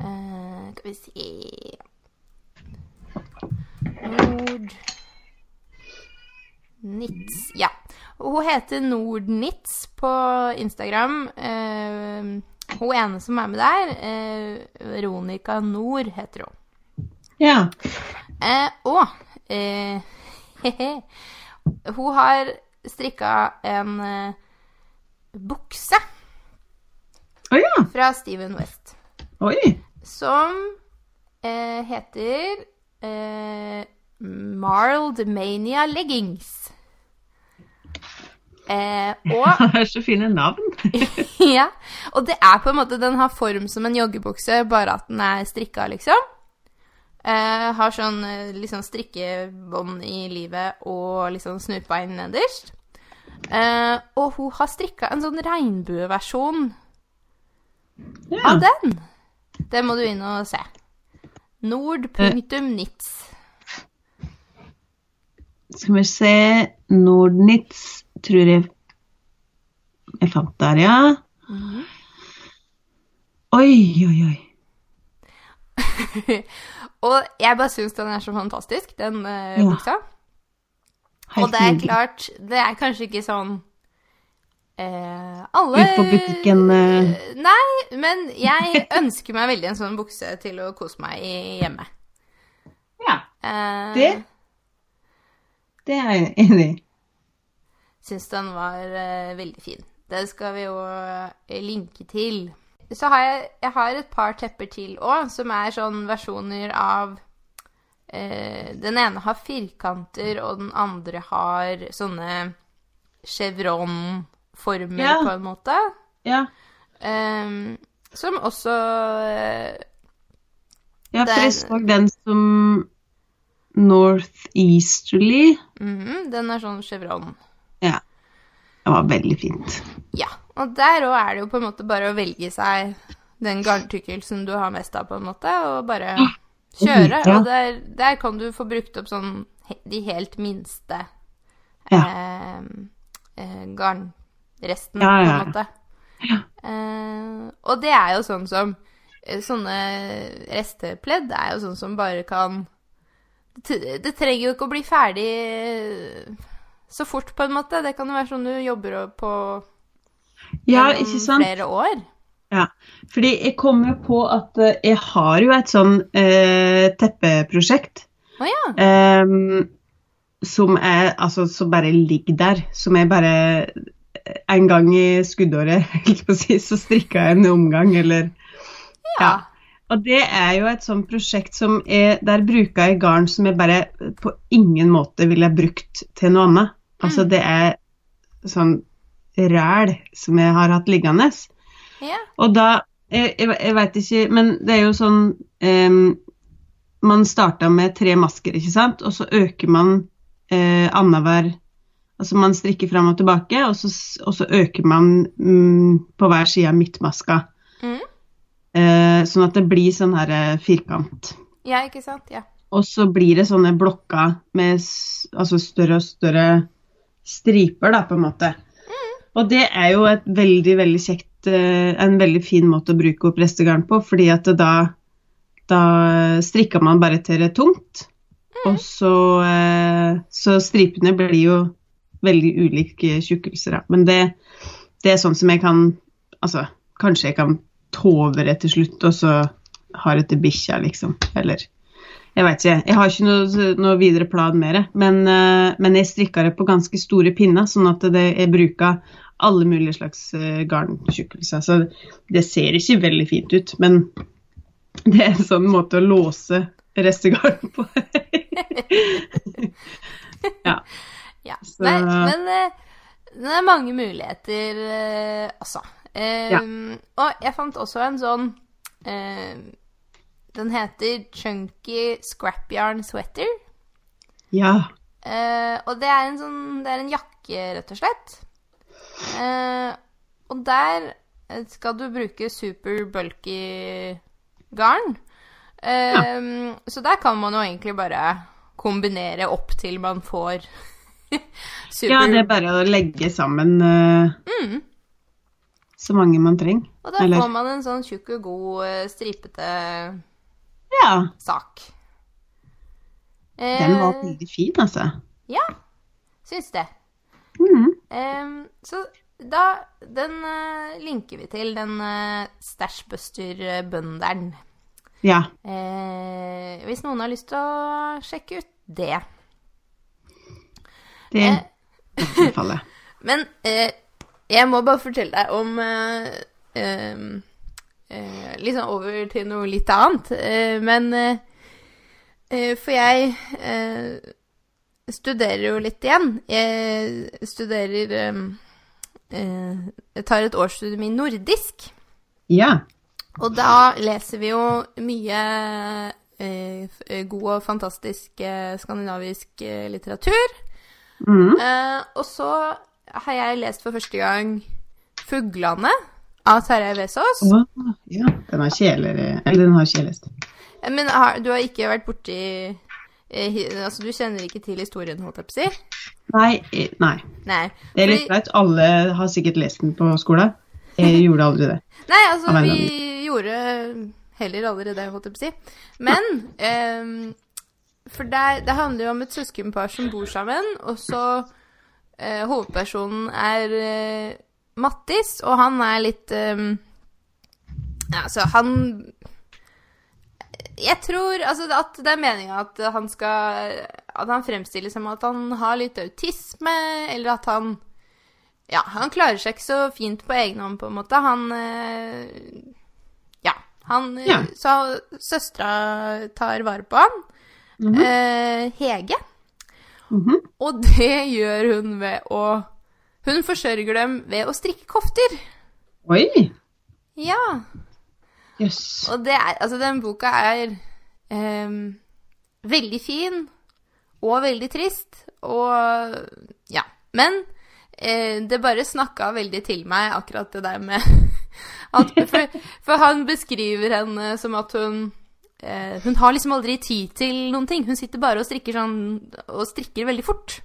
Uh, skal vi se Nord Nitz. Ja. Hun heter Nordnits på Instagram. Eh, hun ene som er med der, eh, Veronica Nord, heter hun. ja. Eh, og eh, hun har strikka en eh, bukse Å ja. fra Steven West. Oi. som eh, heter eh, Marled Mania Leggings. Eh, og Det er så fine navn. ja, og det er på en måte Den har form som en joggebukse, bare at den er strikka, liksom. Eh, har sånn liksom strikkebånd i livet og liksom snutbein nederst. Eh, og hun har strikka en sånn regnbueversjon Ja. av den. Det må du inn og se. Nord.nits. Skal vi se Nordnitz, tror jeg jeg fant der, ja. Mm. Oi, oi, oi. og jeg bare syns den er så fantastisk, den uh, Ja. buksa. Helt og det er klart, det er kanskje ikke sånn eh, alle Ut på butikken, eh. Nei, men jeg ønsker meg veldig en sånn bukse til å kose meg i hjemme. Ja, Eh, Det- det er jeg enig i. Syns den var eh, veldig fin. Det skal vi jo eh, linke til. Så har jeg, jeg har et par tepper til òg, som er sånn versjoner av eh, Den ene har firkanter, og den andre har sånne chevron-former, Ja. på en måte. Ja, Um, som også uh, ja for Den- jeg så den som Northeasterly. mhm, Den er sånn chevron. Ja. Det var veldig fint. Ja. Og der òg er det jo på en måte bare å velge seg den garntykkelsen du har mest av, på en måte, og bare kjøre. Ja. Og der, der kan du få brukt opp sånn de helt minste Ja. eh, eh, garnrestene, Ja, på en måte. Eh, og det er jo sånn som eh, Sånne restepledd er jo sånn som bare kan Det det trenger jo ikke å bli ferdig så fort, på en måte. Det kan jo være sånn du jobber på Ja, flere år. Ja, fordi jeg kom jo på at eh, jeg har jo et sånn eh, teppeprosjekt Oh, ja. eh, som er altså som bare ligger der. Som jeg bare En gang i skuddåret, si, så strikka jeg en omgang, eller ja. Og det er jo et sånt prosjekt som er Der bruker jeg garn som jeg bare på ingen måte ville brukt til noe annet. Altså, det er sånn ræl som jeg har hatt liggende. Ja. Og da Jeg, jeg, jeg veit ikke, men det er jo sånn um, Man starta med tre masker, ikke sant, og så øker man uh, annenhver Altså man strikker fram og tilbake, og så, og så øker man um, på hver side av midtmaska. Mm. Uh, sånn at det blir sånn her uh, firkant. ja, ikke sant? Ja. Og så blir det sånne blokker med altså større og større striper, da, på en måte. Og det er jo et veldig, veldig kjekt eh, En veldig fin måte å bruke opp restegarn på, fordi at da da strikker man bare til det er tungt. Og så, eh, så stripene blir jo veldig ulike tjukkelser, da. Men det, det er sånn som jeg kan Altså, kanskje jeg kan tove det til slutt, og så har det til bikkja, liksom. Eller jeg veit ikke. Jeg har ikke noe, noe videre plan med det. Men, eh, men jeg strikka det på ganske store pinner, sånn at det, jeg bruker alle mulige slags eh, garntjukkelser. Så det ser ikke veldig fint ut, men det er en sånn måte å låse restegarn på. ja. Ja. Så- Nei, men eh, det er mange muligheter, altså. ja. Og jeg fant også en sånn eh, Den heter Chunky Scrapyarn Sweater. ja. Eh, og det er en sånn Det er en jakke, rett og slett. Eh, og der skal du bruke super bulky garn. Eh, Så der kan man jo egentlig bare kombinere opp til man får super ja, det er bare å legge sammen eh, så mange man trenger. Og da Eller- får man en sånn tjukk og god eh, stripete Ja, sak. den var Eh, veldig fin, altså. Ja, syns det. Mm. Så da Den eh, linker vi til, den uh, Stashbuster-bønderen. Ja. Eh, hvis noen har lyst til å sjekke ut det. Det anbefaler jeg. Men eh, jeg må bare fortelle deg om em, eh, Liksom over til noe litt annet. Eh, men eh, eh, For jeg eh, studerer jo litt igjen. Jeg studerer eh, Jeg tar et årsstudium i nordisk. Ja. Og da leser vi jo mye eh, god og fantastisk skandinavisk litteratur. Mm. Eh, og så har jeg lest for første gang 'Fuglane' av Terje Vesaas. Ja. Den har kjeler Eller den har kjelest. Eh, Men har, du har ikke vært borti eh, Altså, du kjenner ikke til historien, holdt jeg på å si? Nei, eh, nei. Nei. Det er litt greit. Alle har sikkert lest den på skolen. Jeg gjorde aldri det. Nei, altså, vi gjorde heller aldri det, holdt jeg på å si. Men ehm, For det, det handler jo om et søskenpar som bor sammen, og så eh, Hovedpersonen er eh, Mattis, og han er litt um, ja, Altså, han Jeg tror altså, at det er meninga at han skal At han fremstiller som at han har litt autisme, eller at han ja, han klarer seg ikke så fint på egen hånd, på en måte. Han eh, Ja. Han eh, Ja. Så søstera tar vare på han. eh, Hege. Mhm. Og det gjør hun ved å Hun forsørger dem ved å strikke kofter. Oi! Ja. Jøss. Og det er Altså, den boka er ehm, veldig fin og veldig trist, og ja. Men eh, det bare snakka veldig til meg, akkurat det der med at, for, for han beskriver henne som at hun eh, Hun har liksom aldri tid til noen ting. Hun sitter bare og strikker sånn Og strikker veldig fort.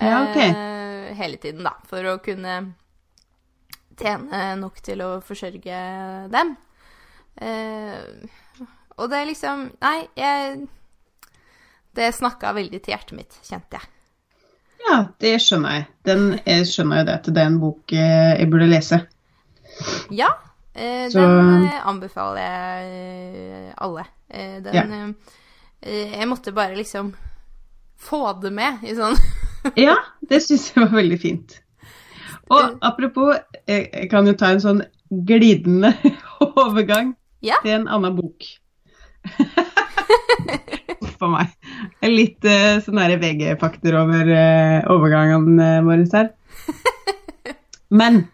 Ja, okay. eh, hele tiden, da. For å kunne tjene nok til å forsørge dem. Eh, og det er liksom Nei, jeg Det snakka veldig til hjertet mitt, kjente jeg. Ja, det skjønner jeg. Den, jeg skjønner jo det at det er en bok eh, jeg burde lese. Ja, eh, den eh, anbefaler jeg eh, alle. Den Ja. Jeg måtte bare liksom få det med i sånn Ja, det syns jeg var veldig fint. Og apropos, jeg, jeg kan jo ta en sånn glidende overgang Ja. til en annen bok. A meg. Litt eh, sånn derre VG-fakter over overgangen, overgangene våre her. Men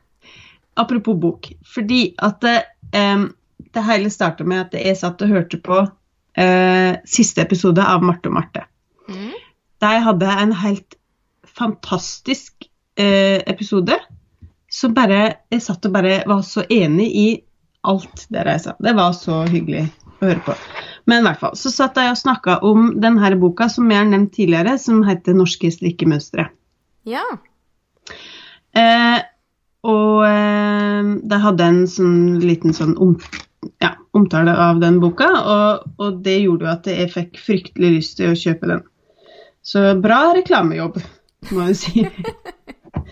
apropos bok. Fordi at det, em, det hele starta med at jeg satt og hørte på uh, siste episode av Marte og Marte. Mm. Der hadde jeg en helt fantastisk eh, episode. som bare Jeg satt og bare var så enig i alt det de sa. Det var så hyggelig å høre på. Men i hvert fall, så satt jeg og snakka om denne boka som jeg har nevnt tidligere, som heter 'Norske strikkemønstre'. Ja. Eh, og eh, de hadde en sånn liten sånn om, ja, omtale av den boka, og, og det gjorde jo at jeg fikk fryktelig lyst til å kjøpe den. Så bra reklamejobb, må jeg si.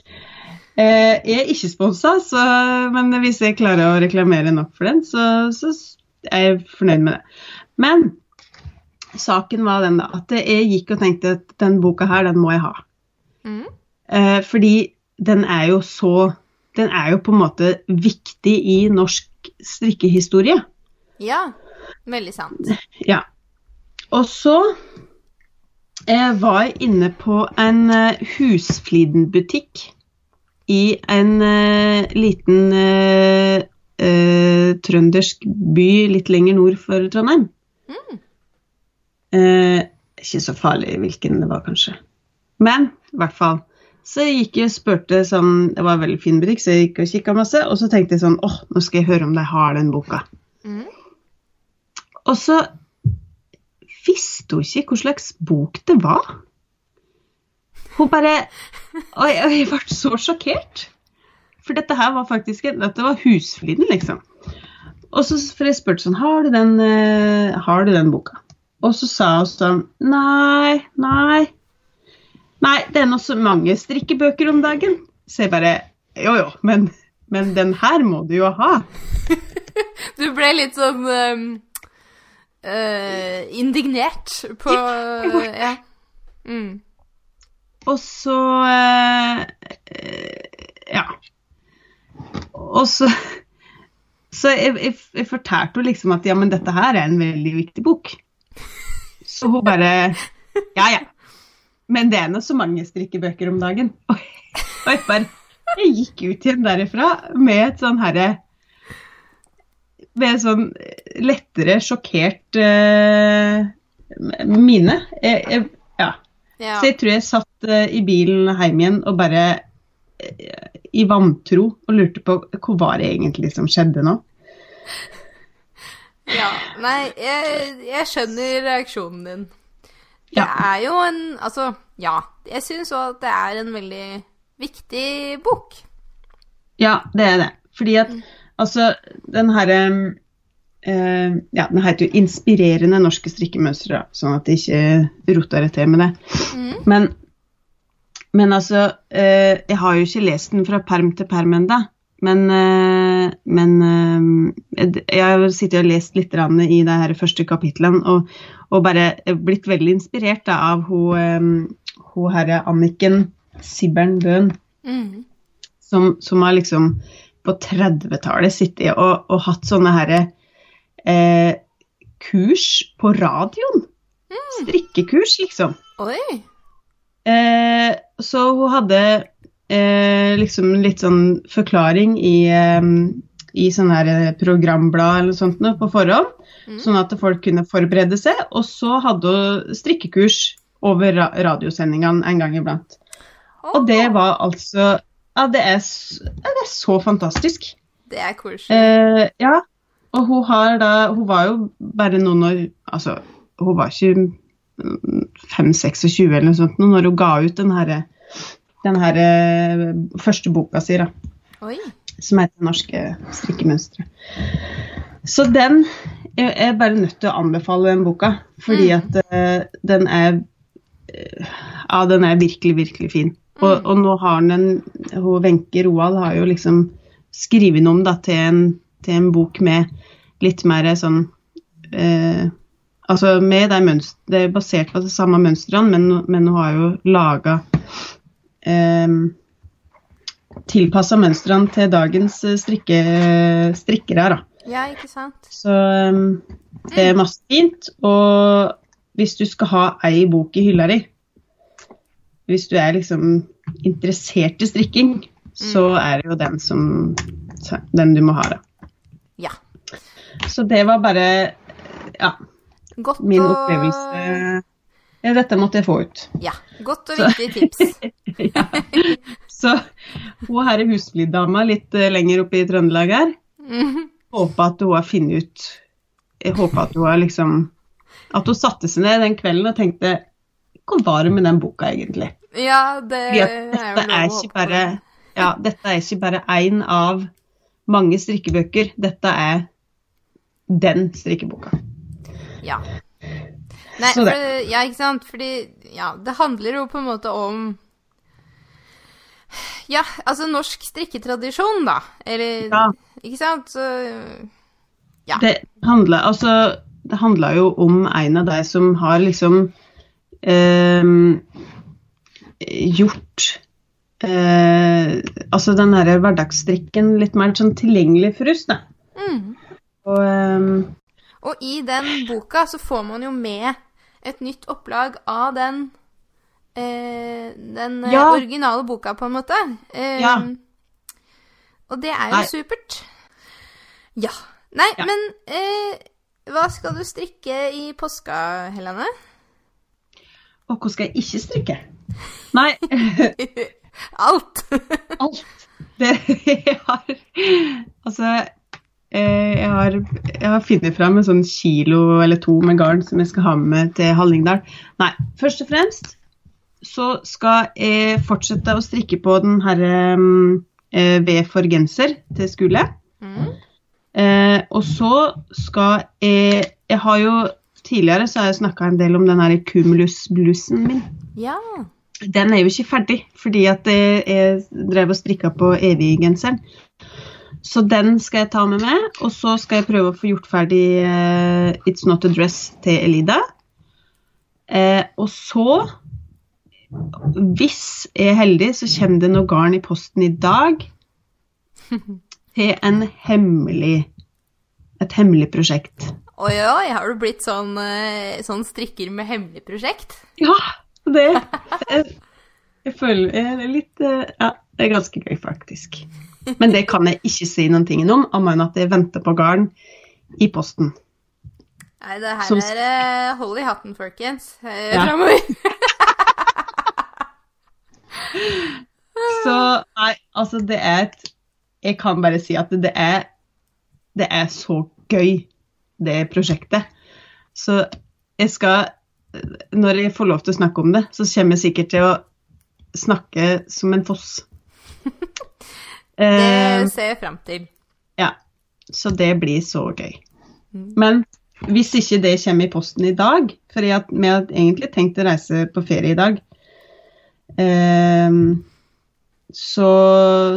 eh, jeg er ikke sponsa, så, men hvis jeg klarer å reklamere nok for den, så, så er jeg fornøyd med det. Men saken var den da, at jeg gikk og tenkte at den boka her, den må jeg ha. Mm. Eh, fordi den er jo så Den er jo på en måte viktig i norsk strikkehistorie. Ja. Veldig sant. Ja. Og så eh, var inne på en eh, Husfliden-butikk i en eh, liten eh, trøndersk by litt lenger nord for Trondheim. Mm. Ikke så farlig hvilken det var, kanskje. Men i hvert fall. Så jeg gikk og spurte sånn Det var en veldig fin butikk, så jeg gikk og kikka masse. Og så tenkte jeg sånn åh, nå skal jeg høre om de har den boka. Mm. Og så visste hun ikke hva slags bok det var. Hun bare jeg, og jeg ble så sjokkert. For dette her var faktisk Dette var Husfliden, liksom. Og så for jeg spurte sånn Har du den, uh, har du den boka? Og så sa hun sånn Nei, nei. Nei, det er nå så mange strikkebøker om dagen. Så jeg bare Jo, jo, men, men den her må du jo ha. Du ble litt sånn ehm, eh, indignert på Ja. Mm. Og så eh, Ja. Og så Så jeg, jeg, jeg fortalte henne liksom at ja, men dette her er en veldig viktig bok. Så hun bare Ja, ja. Men det er nå så mange strikkebøker om dagen. Og og jeg bare Jeg gikk ut igjen derifra med et sånn herre Et sånn lettere sjokkert uh, mine. Jeg, jeg, ja. Ja. Så jeg tror jeg satt uh, i bilen hjem igjen og bare uh, i vantro og lurte på hva var det egentlig som skjedde nå. ja. Nei, jeg, jeg skjønner reaksjonen din. Det Ja. er jo en Altså, ja. Jeg syns òg at det er en veldig viktig bok. Ja, det er det. Fordi at altså den herre eh, Ja, den heter jo 'Inspirerende norske strikkemønstre', sånn at de ikke roter det til med det. Mm. Men, men altså eh, Jeg har jo ikke lest den fra perm til perm ennå. Men, eh, men eh, jeg har sittet og lest litt i de her første kapitlene og, og bare blitt veldig inspirert da, av hun, eh, hun herre Anniken Sibbern Bøhn Mm. som, som har liksom på 30-tallet sittet og, og hatt sånne her, eh, kurs på radioen. Strikkekurs, liksom. Oi. Eh, så hun hadde eh, liksom litt sånn forklaring i, eh, i sånn her eh, programblad eller sånt noe på forhånd, Mm. sånn at folk kunne forberede seg. Og så hadde hun strikkekurs over ra radiosendingene en gang iblant. Og det var altså Ja, det er, det er så fantastisk. Det er koselig. Eh, ja. Og hun har da Hun var jo bare noen år Altså, hun var ikke 5-26 eller noe sånt når hun ga ut den herre den her eh, første boka si, da, Oi. som heter 'Norske strikkemønstre'. Så den Jeg er bare nødt til å anbefale den boka, fordi Mm. at uh, den er eh, Ja, den er virkelig, virkelig fin. Og, og nå har han en Wenche Roald har jo liksom skrevet om da, til en, til en bok med litt mer sånn eh, Altså med de mønster, Det er basert på de samme mønstrene, men, men hun har jo laga eh, Tilpassa mønstrene til dagens eh, strikke, strikkere. da. Ja, ikke sant? Så um, det er masse fint. Og hvis du skal ha ei bok i hylla di, hvis du er liksom interessert i strikking, så er det jo den som Den du må ha, da. Ja. Så det var bare ja, Godt min og opplevelse. Dette måtte jeg få ut. Ja. Godt og viktig tips. ja. Så hun herre husflidama litt eh, lenger oppe i Trøndelag her. mm. Håper at hun har funnet ut Jeg håper at hun har liksom At hun satte seg ned den kvelden og tenkte Hvor var det med den boka, egentlig? Ja, det er jo lov å håpe bare Ja, dette er ikke bare én av mange strikkebøker. Dette er den strikkeboka. Ja. Nei, for, ja, ikke sant? Fordi ja, det handler jo på en måte om Ja, altså norsk strikketradisjon, da. Eller Ja. Ikke sant? Så Ja. Det handler altså jo om en av de som har liksom ehm, gjort eh, altså den derre hverdagsstrikken litt mer sånn tilgjengelig for oss, da. mm. Og um, Og i den boka så får man jo med et nytt opplag av den eh, den eh, Ja. originale boka, på en måte. Eh, Ja. Og det er jo Nei. supert. Ja. Nei, Ja. men eh, hva skal du strikke i påska, Helene? Og hva skal jeg ikke strikke? Nei, Alt! alt. Det jeg har Altså, eh, jeg har, jeg har funnet fram en sånn kilo eller to med garn som jeg skal ha med til Hallingdal. Nei, først og fremst så skal jeg fortsette å strikke på den herre eh, V for genser til skole. Mm. Eh, og så skal jeg Jeg har jo tidligere så har jeg snakka en del om den her Cumulus-blusen min. Ja. Den er jo ikke ferdig, fordi at jeg, drev og strikka på eviggenseren. Så den skal jeg ta med meg, og så skal jeg prøve å få gjort ferdig uh, It's Not a Dress til Elida. Uh, og så, hvis jeg er heldig, så kommer det noe garn i posten i dag til en hemmelig et hemmelig prosjekt. Oi, oi, har du blitt sånn, eh, sånn strikker med hemmelig prosjekt? Ja, det Jeg, jeg føler jeg er litt eh, Ja, det er ganske gøy, faktisk. Men det kan jeg ikke si noen ting om, annet enn at jeg venter på garn i posten. Nei, det her Som- er eh, hold i hatten, folkens. Eh, Ja. Framover. Så nei, altså det er et Jeg kan bare si at det er Det er så gøy, det prosjektet. Så jeg skal Når jeg får lov til å snakke om det, så kommer jeg sikkert til å snakke som en foss. Eh, Det ser jeg fram til. Ja, så det blir så gøy. Mm. Men hvis ikke det kommer i posten i dag, for jeg, vi hadde egentlig tenkt å reise på ferie i dag, ehm, så,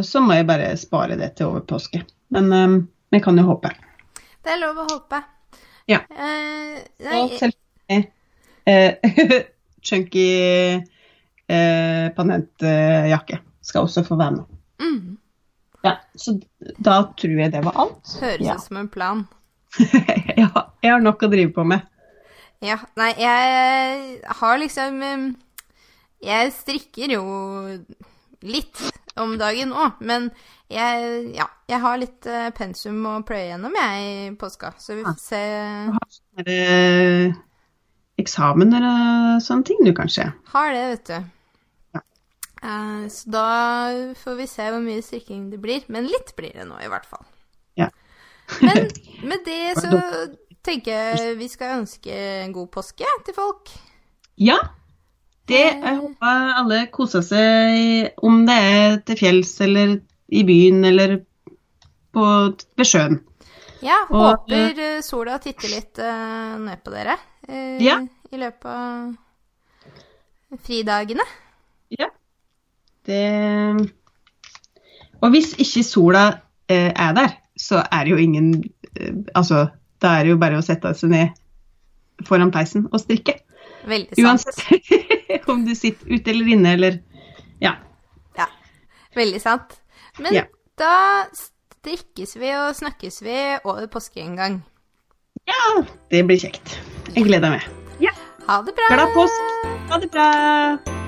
så må jeg bare spare det til over påske. Men ehm, vi kan jo håpe. Det er lov å håpe. Ja. Uh, nei, Og selvfølgelig eh, chunky eh, panentjakke skal også få være med. mm, Ja, så da tror jeg det var alt. høres Ja. ut som en plan. ja, jeg har nok å drive på med. Ja, nei, jeg har liksom eh, Jeg strikker jo litt om dagen òg, men jeg, ja, jeg har litt eh, pensum å pløye gjennom, jeg, i påska. Så vi får se. Du har eh, eksamen eller sånne ting du kanskje? Har det, vet du. Ja. Uh, så da får vi se hvor mye strikking det blir. Men litt blir det nå, i hvert fall. Ja. Men med det så tenker jeg vi skal ønske en god påske til folk. Ja. Det, jeg håper alle koser seg, om det er til fjells eller i byen eller på, ved sjøen. Ja, håper og, sola titter litt uh, ned på dere eh, Ja. i løpet av fridagene. Ja. Det Og hvis ikke sola uh, er der, så er det jo ingen uh, Altså, da er det jo bare å sette seg ned foran peisen og strikke. Veldig sant. Uansett om du sitter ute eller inne eller Ja. Ja, veldig sant. Men Ja. da strikkes vi og snakkes vi over påske en gang. Ja, det blir kjekt. Jeg gleder meg. Ha det bra! Glad påsk! Ha det bra!